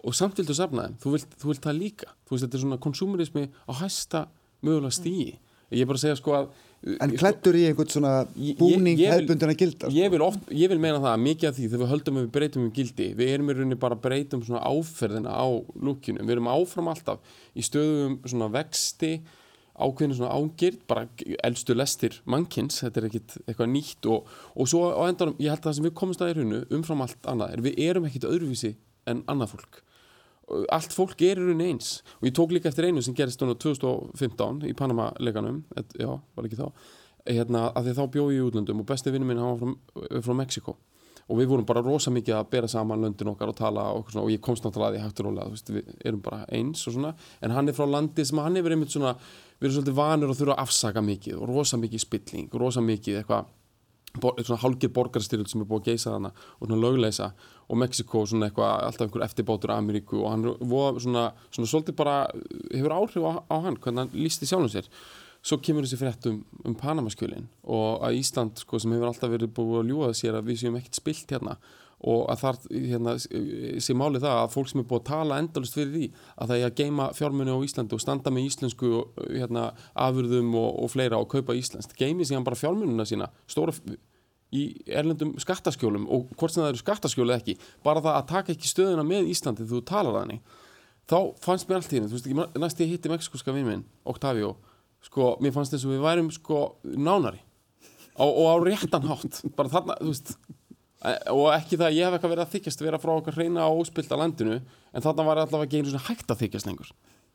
S5: Og samt viltu safna þeim. Þú vilt, þú vilt það líka, þú veist þetta er svona konsumerismi á hæsta mögulega stíi ég er bara að segja sko að
S4: En klættur í einhvern svona búning hefbundin að gilda?
S5: Ég vil, oft, ég vil meina það mikið af því þegar við höldum að við breytum um gildi við erum í rauninni bara að breytum svona áferðina á lukkinu, við erum áfram alltaf í stöðum svona vexti ákveðinu svona ángird, bara eldstu lestir mannkins, þetta er ekkit eitthvað nýtt. Og, og svo á endanum, ég held að það sem við komumst að í rauninu umfram allt annað er við erum ekkit öðruvísi en annað fólk allt fólk er í rauninu eins. Og ég tók líka eftir einu sem gerist 2015 í Panama-leganum já, var ekki þá. Hérna, að því þá bjóði ég í útlöndum og besti vinnu minn hann var frá, frá Mexiko og við vorum bara rosa mikið að bera saman löndin okkar og tala og, og ég komst náttúrulega að því hægt og rólega, við erum bara eins og svona, en hann er frá landi sem hann hefur einmitt svona, við erum svolítið vanir og þurfa að afsaka mikið og rosa mikið spilling, rosa mikið eitthvað svona hálgir borgarstyrjöld sem er búið að geisa þarna og svona lögleisa og Mexiko svona eitthvað, alltaf einhver eftirbátur Ameríku og hann voða svona, svona svolítið bara hefur áhrif á, á hann hvernig hann lísti sjálfum sér. Svo kemur þessi frétt um, um Panamaskjölin og að Ísland sko, sem hefur alltaf verið búið að ljúa sér að við séum ekkert spilt hérna og að þar hérna, sé máli það að fólk sem er búið að tala endalust fyrir því að það er að geima fjármunni á Íslandi og standa með íslensku hérna, afurðum og, og fleira og kaupa íslenskt geimi síðan bara fjármunnuna sína stóra í erlendum skattaskjólum og hvort sem það eru skattaskjólu eða ekki bara það að taka ekki stöðuna með Íslandi þú talar þannig þá fannst mér allt í henni, þú veist ekki næst ég hitti mexikoska vinn minn, Octavio sko, mér fannst þess að við værum sko nánari. Og, og á réttan hátt bara þarna, þú veist. Og ekki það að ég hef eitthvað verið að þykjast vera frá okkar hreina og óspilta landinu en þarna var allavega ekki einu svona hægt að þykjast lengur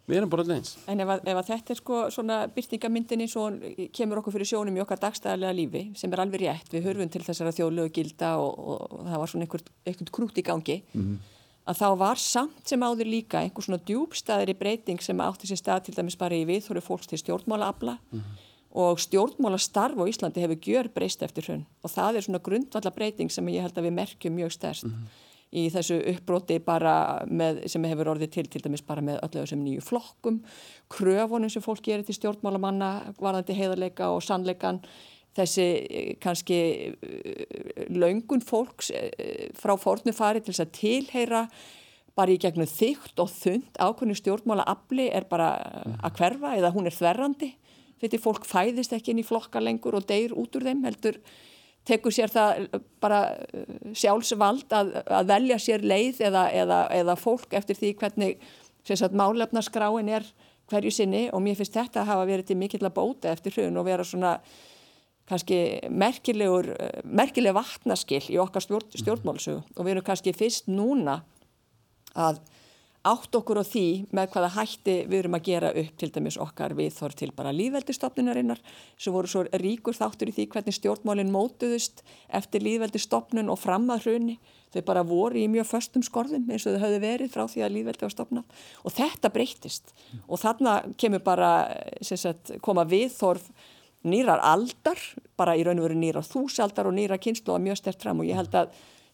S5: við erum bara allir eins
S3: En ef, að, ef að þetta er sko svona byrtingamyndinni svo kemur okkur fyrir sjónum í okkar dagstæðarlega lífi sem er alveg rétt, við hörfum til þessara þjóðlegu gilda og, og, og það var svona einhvern, krút í gangi mm -hmm að þá var samt sem áður líka einhver svona djúbstæðri breyting sem átti sér stað til dæmis bara í viðhóru fólks til stjórnmálaabla mm -hmm. og stjórnmálastarf á Íslandi hefur gjör breyst eftir hrunn og það er svona grundvalla breyting sem ég held að við merkjum mjög stærst mm -hmm. Í þessu uppbróti bara með, sem hefur orðið til til dæmis bara með öllu þessum nýju flokkum kröfunum sem fólk gerir til stjórnmálamanna varðandi heiðarleika og sannleikan þessi eh, kannski eh, laungun fólks eh, frá fórnu fari til þess að tilheyra bara í gegnum þygt og þund ákveðinu stjórnmála afli er bara að hverfa eða hún er þverrandi. Þetta fólk fæðist ekki inn í flokka lengur og deyr út úr þeim heldur tekur sér það bara sjálfsvald að, að velja sér leið eða, eða, eða fólk eftir því hvernig málefnaskráin er hverju sinni. Og mér finnst þetta að hafa verið til mikill að bóta eftir hrun og vera svona kannski merkilegur, merkileg vatnaskill í okkar stjórn, stjórnmálsögu og við erum kannski fyrst núna að átt okkur á því með hvaða hætti við erum að gera upp til dæmis okkar við þór til bara líðveldistofnunarinnar sem voru svo ríkur þáttur í því hvernig stjórnmálinn mótuðust eftir líðveldistofnun og fram að hrunni þau bara voru í mjög förstum skorðum eins og þau höfðu verið frá því að líðveldi var stofnað. Og þetta breytist og þarna kemur bara sagt, koma við þorf nýrar aldar, bara í raun og veru nýrar þúsaldar og nýra kynslu og mjög stert fram og ég held að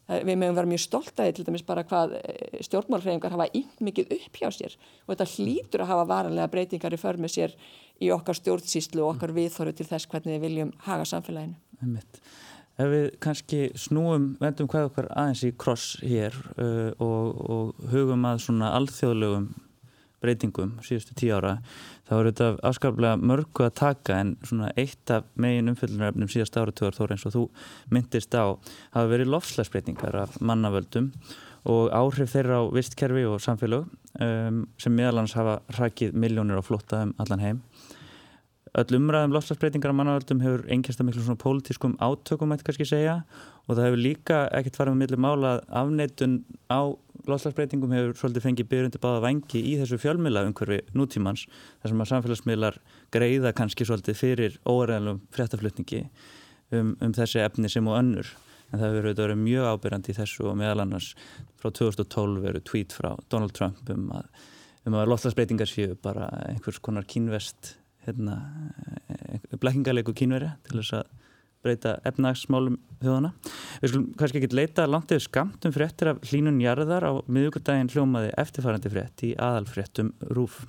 S3: við meðum vera mjög stolt að til dæmis bara hvað eh, stjórnmálfræðingar hafa yngt mikið upp hjá sér og þetta hlýtur að hafa varanlega breytingar í förmið sér í okkar stjórnsýslu og okkar viðþóru til þess hvernig við viljum haga samfélaginu.
S1: ef við kannski snúum, vendum hvað okkar aðeins í kross hér uh, og, og hugum að svona alþjóðlegum breytingum síðustu tíu ára þá eru þetta afskaplega mörgu að taka en svona eitt af megin umfyllunaröfnum síðast áratöður þó eins og þú myndist á hafa verið lofslagsbreytingar af mannavöldum og áhrif þeirra á vistkerfi og samfélög um, sem meðalans hafa rækið miljónir á flotta um allan heim. Öll umræðum lofslagsbreytingar af mannavöldum hefur einnkjast að miklu svona pólitískum átökum ætti kannski segja og það hefur líka ekkert farið með milli mála afneitun á lofslagsbreytingum hefur svolítið fengið byrjundi báða vangi í þessu fjölmila umhverfi nútímans þar sem að samfélagsmiðlar greiða kannski svolítið fyrir óæðanlum fréttaflutningi um, um þessi efni sem og önnur. En það hefur verið mjög ábyrjandi í þessu og meðal annars frá 2012 veru tweet frá Donald Trump um að, um að lofslagsbreytingar séu bara einhvers konar kínvest hérna, eh, blekkingarleiku kínveri til þess að breyta efnagsmálum þjóðana. Við skulum kannski ekki leita langt eða skamt um fréttir af hlínun jarðar á miðugardaginn hljómaði eftirfærandi frétt í aðalfréttum Rúf.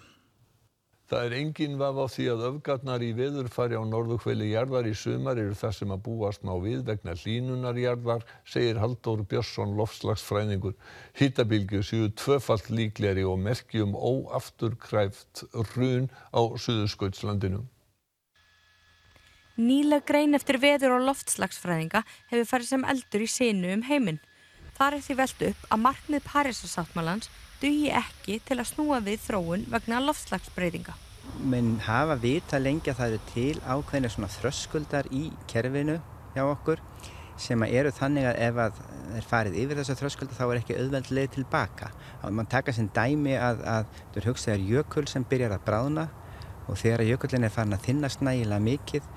S7: Það er engin vaf á því að öfgarnar í veðurfari á norðukveili jarðar í sumar eru það sem að búast má við vegna hlínunar jarðar, segir Haldur Björnsson lofslagsfræðingur. Hittabilgjur séu tvöfalt líkleri og merkjum óafturkræft run á Suðurskautslandinu.
S8: Nýleg grein eftir veður og loftslagsfræðinga hefur farið sem eldur í sinu um heiminn. Það er því velt upp að markmið Parísasáttmálans dugi ekki til að snúa við þróun vegna loftslagsbreytinga.
S9: Menn hafa vita lengi að það eru til ákveðinu svona þröskuldar í kerfinu hjá okkur sem eru þannig að ef að er farið yfir þessa þröskulda þá er ekki auðveld leið tilbaka. Þá mann taka sem dæmi að, að þú hugsaður jökul sem byrjar að bráðna og þegar jökullin er farin að þinnast nægilega mikið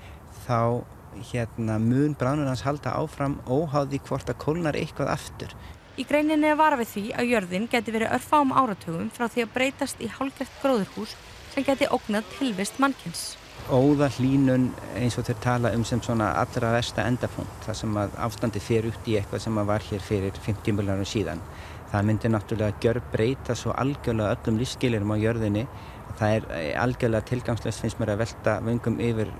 S9: þá hérna, mun bráðnunans halda áfram óháði hvort að kólnar eitthvað aftur.
S8: Í greininni er vara við því að jörðin geti verið örfám áratugum frá því að breytast í hálfgeft gróðurhús sem geti ógnað tilvist mannkins.
S9: Óða hlínun eins og þeir tala um sem svona allra versta endapunkt, það sem að ástandi fer út í eitthvað sem var hér fyrir 50 miljónum síðan. Það myndi náttúrulega gjör breyta svo algjörlega öllum lífskeilurum á jörðinni. Það er eh, algjörlega tilgangslöst finnst mér að velta vöngum yfir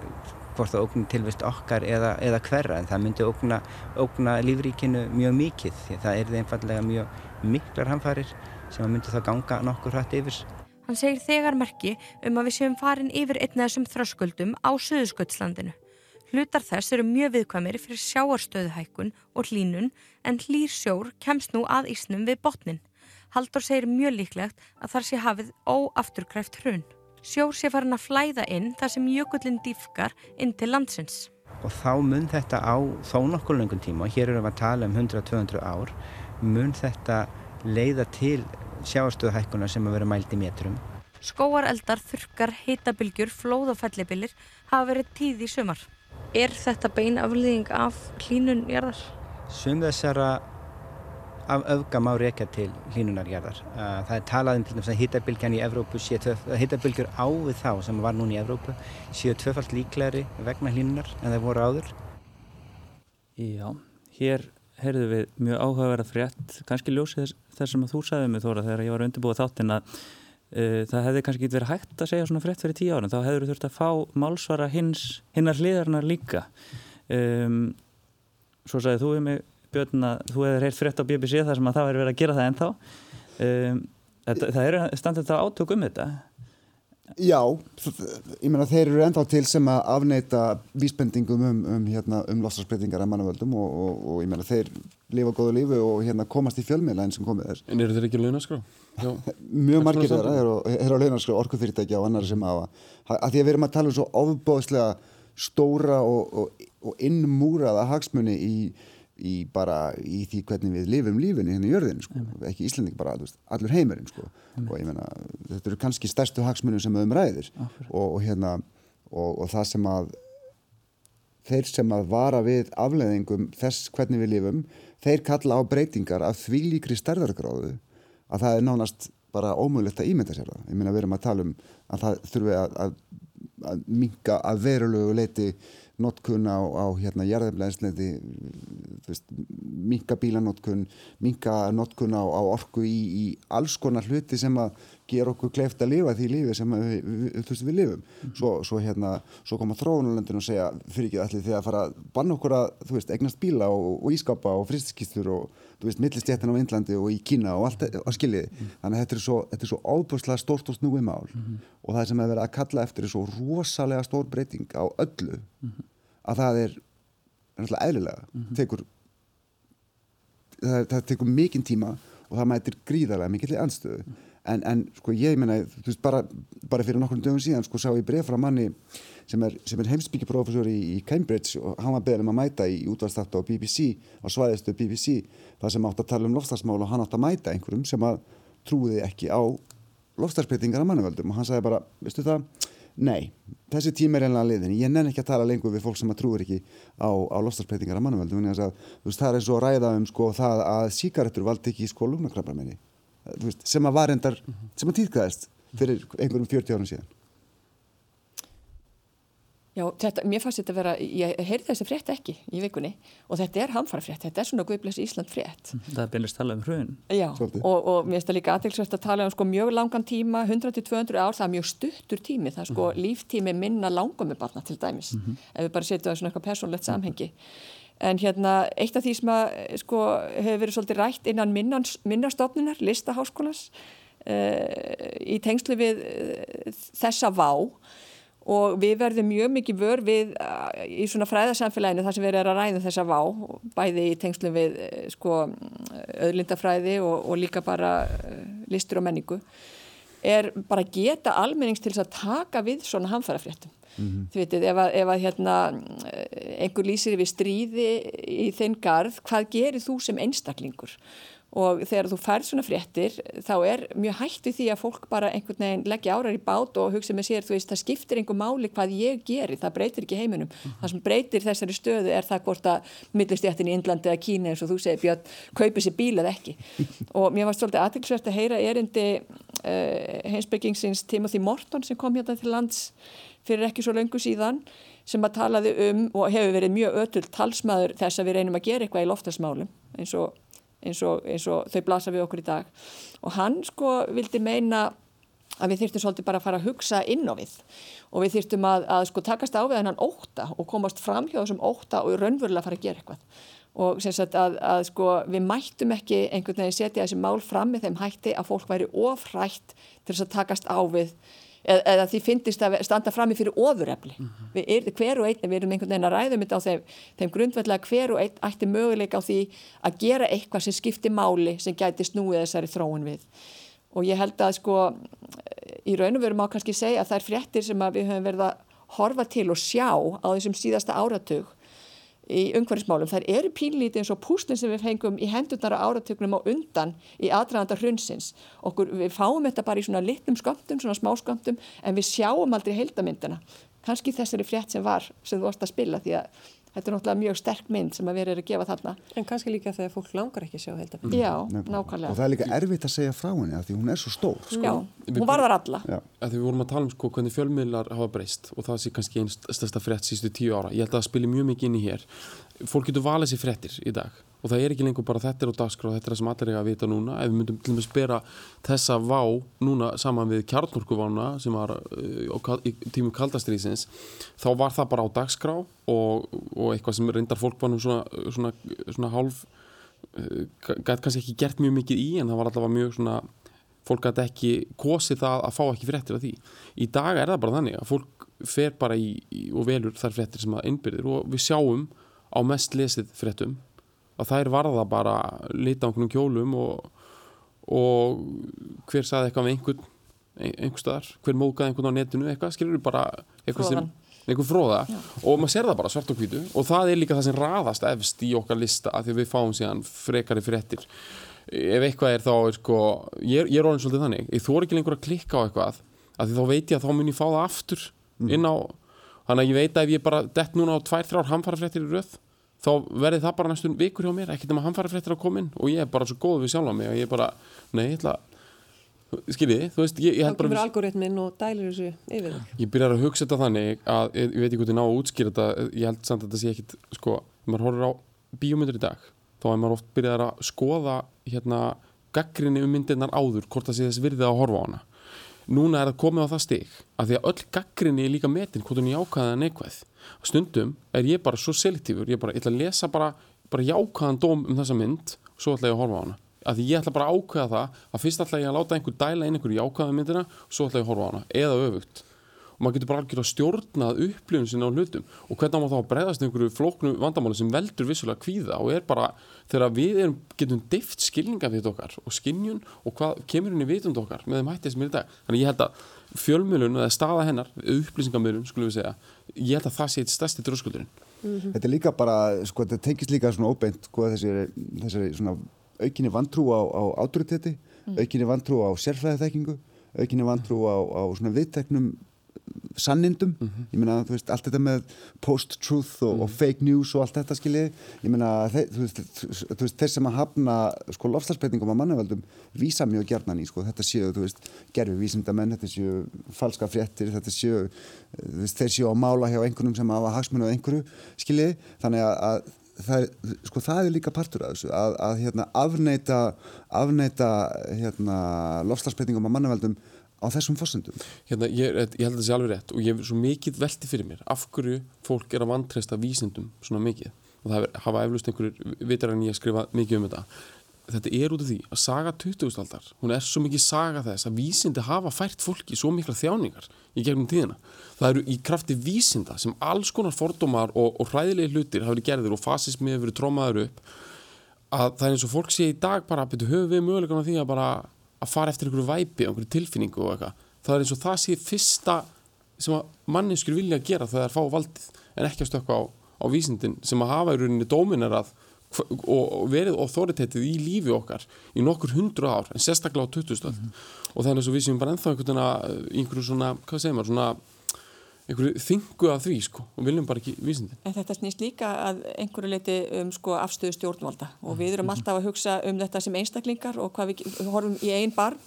S9: hvort það ógni tilvist okkar eða, eða hverra en það myndi ógna, ógna lífríkinu mjög mikið því það er einfallega mjög miklar hamfarir sem myndi þá ganga nokkur hrætt yfir.
S8: Hann segir þegar merki um að við séum farin yfir einna þessum þröskuldum á Suðursköldslandinu. Hlutar þess eru mjög viðkvæmir fyrir sjáarstöðuhækkun og hlínun en hlýr sjór kemst nú að ísnum við botnin. Haldur segir mjög líklegt að þar sé hafið óafturkræft hrun sjór sé farin að flæða inn þar sem jökullin dýfkar inn til landsins.
S9: Og þá mun þetta á þó nokkur lengum tíma, hér erum við að tala um 100-200 ár, mun þetta leiða til sjáarstöðuhækkunar sem að vera mælt í metrum.
S8: Skóareldar, þurkar, heitabilgjur, flóð og fellibilir hafa verið tíð í sumar. Er þetta bein aflýðing af hlínun jarðar?
S9: Sum þessara af öfga má reyka til hlínunarjarðar. Það er talað um til dæmis að hittabilgjan í Evrópu, hittabilgjur á við þá sem var núna í Evrópu, séu tvöfalt líklegri vegna hlínunar en það voru áður.
S1: Já, hér heyrðu við mjög áhugaverða frétt, kannski ljósið þess, sem þú sagði mig Þóra þegar ég var undirbúið þáttinn að uh, það hefði kannski ekki verið hægt að segja svona frétt fyrir tíu ára, þá hefur þú þurft að fá málsvara hins, hinnar hliðarnar líka. Um, svo sagði þú um mig Björn að þú hefur heilt frétt á BBC þar sem að það er verið að gera það ennþá um, það, það er standið þetta átök um þetta
S4: Já, ég meina þeir eru ennþá til sem að afneita vísbendingum um, um, hérna, um lofslagsbreytingar að mannavöldum og, og, og ég meina þeir lifa góðu lífi og hérna komast í fjölmiðla eins sem komið þess.
S5: En eru þeir ekki launaskrá?
S4: Mjög margir þeirra eru, eru á launaskrá, orkufyrirtækja og annar sem hafa. Að því að við erum að tala um svo ofbóðslega stóra og, og innmúraða hagsmunni í í bara í því hvernig við lifum lífinni hérna í jörðinu sko, ekki Íslanding bara veist, allur heimurinn sko. Og ég menna þetta eru kannski stærstu hagsmunum sem við umræðir og, og hérna og, og það sem að þeir sem að vara við afleðingum þess hvernig við lifum þeir kalla á breytingar af því líkri stærðargráðu að það er nánast bara ómögulegt að ímynda sér það. Ég menna við erum að tala um að það þurfi að, að, að minka að verulegu leiti notkun á, á hérna jarðeflæðinsleiti minka bílanótkun, minka nótkun á, á orku í, í alls konar hluti sem að gera okkur kleift að lifa því lífi sem við, við, við, við lifum. -hmm. Svo, svo, hérna, svo koma þróunulöndin og segja fyrir ekki allir því að fara að banna okkur að, veist, egnast bíla og, og ískapa og fristiskistur og, þú veist, millistjættin á Índlandi og í Kína og allt að skiljiði. Mm -hmm. Þannig að þetta er svo, þetta er svo ábúrslega stórt og snúið mál mm -hmm. og það sem hefur verið að kalla eftir er svo rosalega stór breyting á öllu að það er náttúrulega eðlilega tekur það, það tekur mikinn tíma og það mætir gríðarlega mikillir anstöðu en, en sko ég menna, þú veist, bara, bara fyrir nokkur dögum síðan sko sá ég bref frá manni sem er, er heimsbyggjaprofessor í, í Cambridge og hann var beðin um að mæta í útvarstátt á BBC, á svæðistu BBC það sem átt að tala um lofslagsmál og hann átt að mæta einhverjum sem að trúiði ekki á lofslagsbreytingar af mannuvöldum og hann sagði bara, veistu það? Nei, þessi tíma er einlega liðin ég nenn ekki að tala lengur við fólk sem að trúir ekki á, á lofslagsbreytingar af mannuvöldum það er eins og að ræða um sko það að síkaretur valdi ekki í sko lúnakrabbarminni veist, sem að var endar, sem að týrkaðist fyrir einhverjum 40 árum síðan
S3: Já, þetta, mér fannst þetta að vera, ég heyrði þessi frétt ekki í vikunni og þetta er hamfara frétt, þetta er svona Guðbless Ísland frétt.
S1: Það er beinist talað um hrun.
S3: Já, og, og mér finnst það líka aðeinsvægt að tala um sko mjög langan tíma, 100-200 ár, það er mjög stuttur tími, það er sko mm -hmm. líftími minna langamubarna til dæmis, mm -hmm. ef við bara setjum það svona eitthvað persónlegt samhengi. En hérna, eitt af því sem að, sko, hefur verið svolítið rætt innan minnastofnunar, listaháskólas, uh, í tengslu við uh, þessa vá og við verðum mjög mikið vör við í svona fræðarsamfélaginu þar sem við erum að ræða þessa vá, bæði í tengslum við sko öðlindafræði og, og líka bara listur og menningu, er bara geta almennings til þess að taka við svona hamfærafréttum. Mm -hmm. Þú veitir, ef að, ef að hérna, einhver lýsir við stríði í þinn garð, hvað gerir þú sem einstaklingur? og þegar þú færð svona fréttir þá er mjög hægt við því að fólk bara einhvern veginn leggja árar í bát og hugsa með sér þú veist það skiptir einhver máli hvað ég gerir það breytir ekki heiminum mm -hmm. það sem breytir þessari stöðu er það hvort að millistjættin í Indlandi eða Kína eins og þú segir Björn kaupir sér bíl eða ekki og mér var svolítið aðtilsvært að heyra erindi uh, heimsbyggingsins Timothy Morton sem kom hérna til lands fyrir ekki svo löngu síðan sem að talaði um og hefur verið mjög ötul talsmaður þess að við reynum að gera eitthvað í loftasmálum eins og eins og, eins og þau blasa við okkur í dag. Og hann sko vildi meina að við þýrtum svolítið bara að fara að hugsa inn á við. Og við þýrtum að, að sko takast á við hennan óta og komast fram hjá þessum óta og raunverulega fara að gera eitthvað. Og sem sagt að, að sko við mættum ekki einhvern veginn setja þessi mál fram með þeim hætti að fólk væri ofrætt til þess að takast á við eða, því finnist að standa fram í fyrir ofurefli. Mm -hmm. Við erum hver og einn, við erum einhvern veginn að ræðum þetta á þeim, þeim grundvellega hver og einn ætti möguleika á því að gera eitthvað sem skiptir máli sem gæti snúið þessari þróun við. Og ég held að sko í raun og veru má kannski segja að það er fréttir sem við höfum verið að horfa til og sjá á þessum síðasta áratug í umhverfismálum. Það eru pínlítið eins og púslinn sem við fengum í hendurnar á áratögnum á undan í aðdraganda hrunsins. Okkur, við fáum þetta bara í svona litlum skömmtum, svona smá skömmtum, en við sjáum aldrei heldamyndina. Kanski þessari frétt sem var, sem þú varst að spila, því að þetta er náttúrulega mjög sterk mynd sem að vera að gefa þarna.
S2: En kannski líka þegar fólk langar ekki að sjá heldamynd.
S3: Mm. Já, Nefn. nákvæmlega.
S4: Og það er líka erfitt að segja frá henni að því hún er svo stór.
S3: Sko. Já, hún varðar alla.
S5: Þegar við vorum að tala um sko hvernig fjölmiðlar hafa breyst og það sé kannski einstasta frétt sístu tíu ára. Ég held að það spilir mjög mikið inn í hér fólk getur valið sér frettir í dag. Og það er ekki lengur bara þetta er á dagskrá þetta er það sem allir er að vita núna. Ef við myndum til og með spera þessa vá núna saman við kjarnurkuvána sem var uh, í tímu kaldastriðsins þá var það bara á dagskrá og, og eitthvað sem reyndar fólk var nú svona, svona, svona hálf uh, gæti kannski ekki gert mjög mikið í en það var allavega mjög svona fólk gæti ekki kosið það að fá ekki frettir af því. Í dag er það bara þannig að fólk fer bara í, í og velur þær frettir sem það innbyrðir. Og við sjáum á mest lesið fréttum. Að þær varða bara lita á einhvern kjólum og, og hver saði eitthvað með einhvern einhver staðar, hver mókaði einhvern á netinu? Eitthvað, skilur við bara eitthvað sem einhver fróða Já. og maður ser það bara svart og hvítu. Og það er líka það sem raðast efst í okkar lista að því við fáum síðan frekari fréttir. Ef eitthvað er þá er sko, ég, ég er orðin svolítið þannig. Ég þór ekki lengur að klikka á eitthvað að því þá veit ég að þá mun ég fá það aftur mm. inn á, þannig að ég veit að ef ég bara dett núna á tvær, þrjár hamfarafréttir í röð þá verði það bara næstum vikur hjá mér. Ekkert um að hann fara fréttir að koma inn og ég er bara svo góð við sjálfa mig og ég er bara, nei, ég ætla skiljiði, þú veist ég, ég
S2: Þá kemur algoritminn og dælir þessu yfir
S5: Ég byrjar að hugsa þetta þannig að ég, ég veit ekki hvort ég ná að útskýra þetta ég held samt að þetta sé ekkit sko, maður horfur á bíómyndur í dag þá er maður oft byrjað að skoða hérna gaggrinni um myndirnar áður hvort það sé þess virðið að horfa á hana núna er það komið á það stig að því að öll gaggrinni er líka metin hvort hún er jákvæða neikvæð. Stundum er ég bara svo selektífur ég, bara, ég ætla að lesa bara, bara jákvæðan dóm um þessa mynd og svo ætla ég að horfa á hana. Að því ég ætla bara að ákveða það að fyrst ætla ég að láta einhver dæla inn einhver jákvæða myndina og svo ætla ég að horfa á hana eða öfugt og maður getur bara algjör að stjórnað upplifun sinna á hlutum og hvernig maður þá að breyðast einhverju flóknu vandamáli sem veldur vissulega kvíða og er bara þegar við erum, getum dift skilninga við okkar og skinnjun og hvað kemur inn í vitund okkar með þeim hættið sem er í dag þannig ég held að fjölmjölun eða staða hennar, upplýsingamjölun skulum við segja, ég held að það sé eitt stærsti dröskuldurinn.
S4: Mm -hmm. Þetta er líka bara, sko, þetta tengist líka svona óbeint sko, þessari, þessari svona aukinni vantrú á, á autoritetti, mm. aukinni vantrú á sérfræðiþekkingu, aukinni vantrú á, á svona viðteknum sannindum, mm -hmm. ég meina þú veist allt þetta með post-truth og, mm -hmm. og fake news og allt þetta skiljið, ég meina þeir, þú, veist, þú veist þeir sem að hafna sko lofstafsbreytingum á mannavöldum vísa mjög gerðnan í sko, þetta séu þú veist gerfi vísindamenn, þetta séu falska fréttir, þetta séu veist, þeir séu á mála hjá einhvernum sem hafa hagsmunni á einhverju skiljið, þannig að, að Það sko, það er líka partur af þessu að, að hérna, afneita, afneita hérna, lofslagsbreytingum á mannaveldum á þessum fórsendum?
S5: Hérna, ég, ég held að það sé alveg rétt og ég er svo mikið velti fyrir mér af hverju fólk er að vantreysta vísindum svona mikið og það hafa eflust einhverjur vitar en ég skrifa mikið um þetta þetta er út af því að saga 20. aldar hún er svo mikið saga þess að vísindi hafa fært fólki svo mikla þjáningar í gegnum tíðina. Það eru í krafti vísinda sem alls konar fordómar og, og hræðilegi hlutir hafa verið gerðir og fasismi hefur verið trómaður upp að það er eins og fólk sé í dag bara að byrja höfu við mögulegan á því að bara að fara eftir einhverju væpi, einhverju tilfinningu og eitthvað. Það er eins og það sé fyrsta sem að manninskur vilja að gera þegar það er fá valdið en ekki að stökka á, á vísindin sem að hafa í rauninni dóminar að og verið authoritative í lífi okkar í nokkur hundru ár en sérstaklega á 2000 mm -hmm. og þannig að við séum bara ennþá einhvern svona, hvað segir maður, svona einhverju þingu af því sko og viljum bara ekki vísindin.
S3: En þetta snýst líka að einhverju leiti um sko afstöðu stjórnvalda. Og við erum alltaf að hugsa um þetta sem einstaklingar og hvað við horfum í einn barm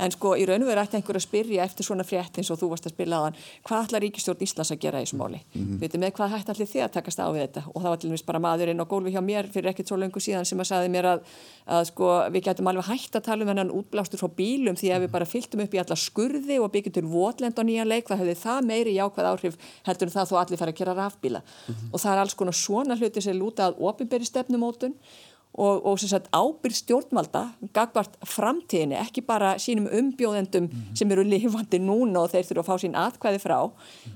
S3: En sko í raun og veru ætti einhver að spyrja eftir svona frétt eins og þú varst að spila á þann hvað ætlar Ríkistjórn Íslands að gera í þessu máli? Mm -hmm. Vitið með hvað hætti allir þið að takast á við þetta? Og það var til dæmis bara maðurinn á gólfi hjá mér fyrir ekkert svo lengur síðan sem að saði mér að, að sko við getum alveg hægt að tala um hennan útblástur frá bílum því að við bara fylgtum upp í alla skurði og byggjum til votlend á nýjan leik það hefði það meiri jákvæð áhrif heldur en það þó allir fara að gera rafbíla mm -hmm. og það er alls konar svona hluti sem lúta að ofinberi stefnumótun og, og ábyrð stjórnvalda gagvart framtíðinni, ekki bara sínum umbjóðendum mm -hmm. sem eru lifandi núna og þeir þurfa að fá sín aðkvæði frá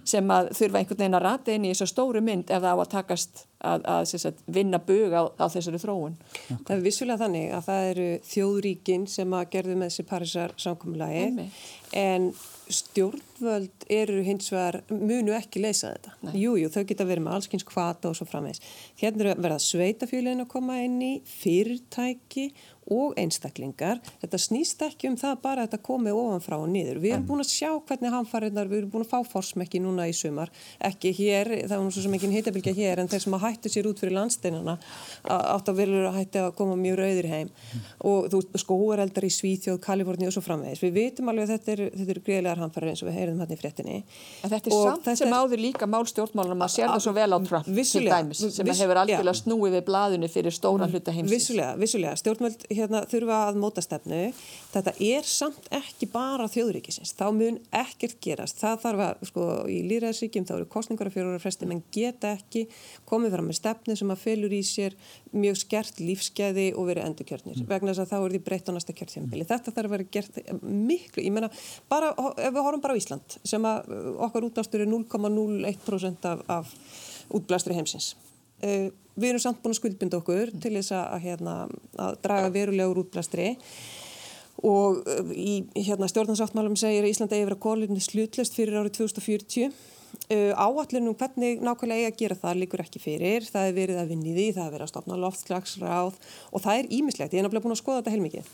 S3: sem að þurfa einhvern veginn að rata inn í þessu stóru mynd ef það á að takast að, að sagt, vinna bug á, á þessari þróun.
S2: Okay. Það er vissulega þannig að það eru þjóðríkin sem að gerðu með þessi Parísar samkominnlagi en stjórnvöld eru hins vegar munu ekki leysa þetta. Jújú, jú, þau geta verið með allskynns kvata og svo framvegs. Hérna er verið að sveitafjölinu að koma inn í fyrirtæki og einstaklingar. Þetta snýst ekki um það bara að þetta komi ofanfrá og niður. Við erum búin að sjá hvernig hamfariðnar, við erum búin að fá forsmekki núna í sumar. Ekki hér, það var nú svo sem ekki heitabilgja hér, en þeir sem að hættu sér út fyrir landsteinana átt að verður að hætti að koma mjög rauðir heim. Mm. Og þú skóareldar í Svíþjóð, Kaliforni og svo framvegis. Við veitum alveg að þetta eru er greiðlegar hamfarið eins og við heyrðum hérna í fréttinni.
S3: En þetta er og samt þetta sem er... áður líka málstjórnmálum að sér það svo vel á Trump til dæmis sem hefur algjörlega snúið við blaðunni fyrir stóran hluta heimsins.
S2: Vissulega, vissulega. Stjórnmöld hérna, þurfa að móta stefnu. Þetta er samt ekki bara þjóðríkisins, þá mun ekkert gerast. Það þarf að, sko, í líraðsríkjum þá eru kostningar af fjóru ára fresti, menn geta ekki komið fram með stefnu sem að fylgur í sér mjög skert lífskeiði og verið endurkjörnir, mm. vegna þess að þá er því breytt á næsta kjörtjambili, þetta þarf að vera gert miklu, ég menna, bara ef við horfum bara á Ísland, sem að okkar útnástur er 0,01% af, af útblæstri heimsins. Uh, við erum samt búin að skuldbynda okkur til þess að, hérna, að draga verulegur útblæstri. Og uh, í hérna, stjórnarsáttmálum segir Íslanda að kólirni slutlist fyrir árið 2040 uh, áallunum hvernig nákvæmlega eigi að gera það líkur ekki fyrir, það er verið að vinni því það er verið að stopna loftslagsráð og það er ímislegt, ég er náttúrulega búin að skoða þetta heilmikið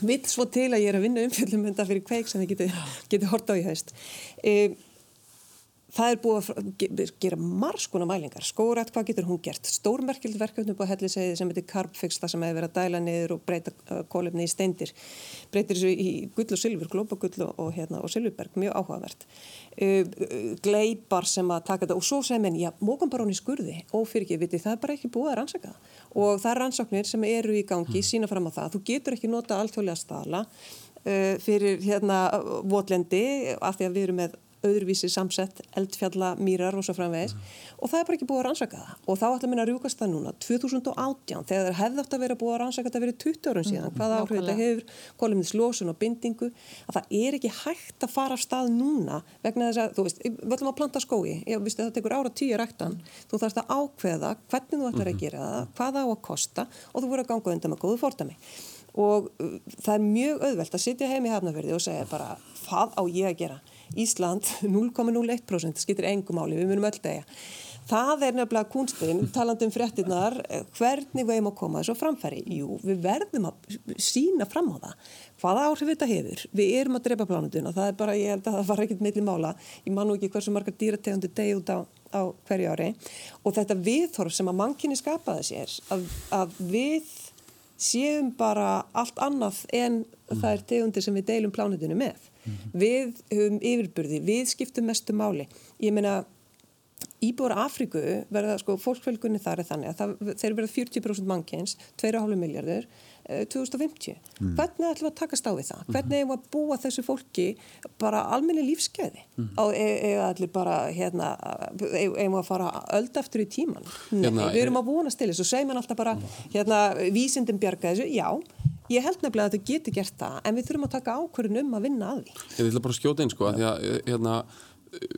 S2: vitt svo til að ég er að vinna umfjöldum þetta fyrir kveik sem þið getur geti hort á í haust. Uh, það er búið að gera margskona mælingar, skórat, hvað getur hún gert. Stórmerkild verkefni búið að helli segið sem heitir Carbfix, það sem hefur verið að dæla niður og breyta kólefni í steindir. Breytir þessu í gull og sylfur, glópagull og, og, hérna, og sylfurberg, mjög áhugavert. Uh, gleipar sem að taka þetta og svo segir menn, já, mókum bara hún í skurði. Og fyrir ekki, viti, það er bara ekki búið að rannsaka og það er rannsóknir sem eru í gangi mm. sína fram á það, þú getur ekki nota alþjóðlega stala uh, fyrir hérna votlendi af því að við erum með öðruvísi samsett, eldfjalla, mýrar og svo framvegis mm. og það er bara ekki búið að rannsaka það og þá ætla minna að rjúkast það núna 2018 þegar það hefði átt að vera búið að rannsaka það verið 20 árum síðan, mm. hvaða áhrif þetta hefur kolumnins losun og bindingu að það er ekki hægt að fara af stað núna vegna þess að, þú veist, við ætlum að planta skói ég að það tekur ára tíu ræktan þú þarfst að ákveða hvernig þú ætlar að mhm. og uh, það er mjög auðvelt að sitja heim í hafnaferði og segja bara hvað á ég að gera Ísland 0,01% skiptir engum áli, við munum öll degja. Það er nefnilega kunstinn, talandum fréttinnar, hvernig við erum að koma þessu framfæri? Jú, við verðum að sína fram á það. Hvaða áhrif þetta hefur? Við erum að drepa plánunduna, það er bara, ég held að það var ekkert meðli mála. Ég man nú ekki hversu margar dýrategundir degi út á, á hverju ári. Og þetta viðhorf sem að mannkynni skapaði sér, að, að við séum bara allt annað en mm. það er tegundir sem við deilum plánundinu með mm -hmm. við höfum yfirburði, við skiptum mestu máli. Ég meina Íbúar Afríku verða, sko, fólkvelgunni þar er þannig að það, þeir verða 40% mannkens, 2,5 miljardur, 2050. Mm. Hvernig ætlum við að takast á við það? Mhm. Hvernig hefum við að búa þessu fólki bara almenni lífskeiði? Mm. Eða allir bara, hérna, hefum við að fara öll eftir í tíman? Nei, hérna, við erum að vonast til þessu. Segir mann alltaf bara, hérna, vísindin bjarga þessu. Já, ég held nefnilega að þau geti gert það, en við þurfum að taka ákvörðun um að vinna að því.
S5: Ég ætla bara skjóta einn, sko, að því að, hérna,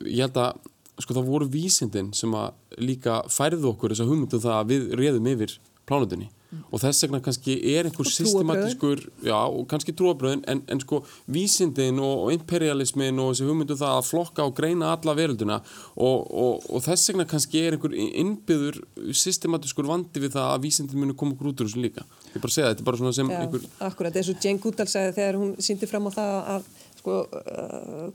S5: ég held að, sko, það voru vísindin sem að líka færðu okkur þess að hugmyndu um það að við reðum yfir plánutinni og þess vegna kannski er einhver systematískur, já, og kannski trúabröðin en, en sko vísindin og, og imperialismin og þessi hugmyndu um það að flokka og greina alla verölduna og, og, og þess vegna kannski er einhver innbyður systematískur vandi við það að vísindin muni koma okkur út úr þessu líka. Ég bara segja þetta, þetta er bara svona sem
S2: já,
S5: einhver...
S2: Akkurat, eins og Jane Goodall segði þegar hún síndi fram á það að sko uh,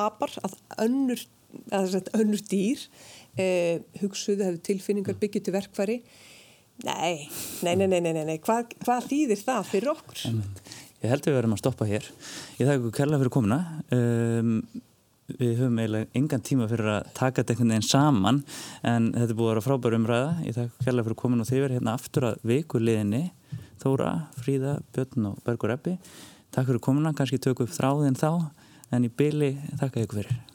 S2: apar, að önnur, að önnur dýr uh, hugsuðu, hefur tilfinningar byggjið til verkfæri Nei, nei, nei, nei, nei, nei. Hvað, hvað þýðir það fyrir okkur?
S1: Ég held að við verðum að stoppa hér. Ég þakka ykkur kærlega fyrir komuna. Um, við höfum eiginlega engan tíma fyrir að taka þetta einhvern veginn saman en þetta er búið að vera frábæru umræða. Ég þakka kærlega fyrir komuna og þið verður hérna aftur að viku liðinni. Þóra, Fríða, Björn og Bergur Eppi. Takk fyrir komuna, kannski tökum við þráðin þá en í byli þakka ykkur fyrir.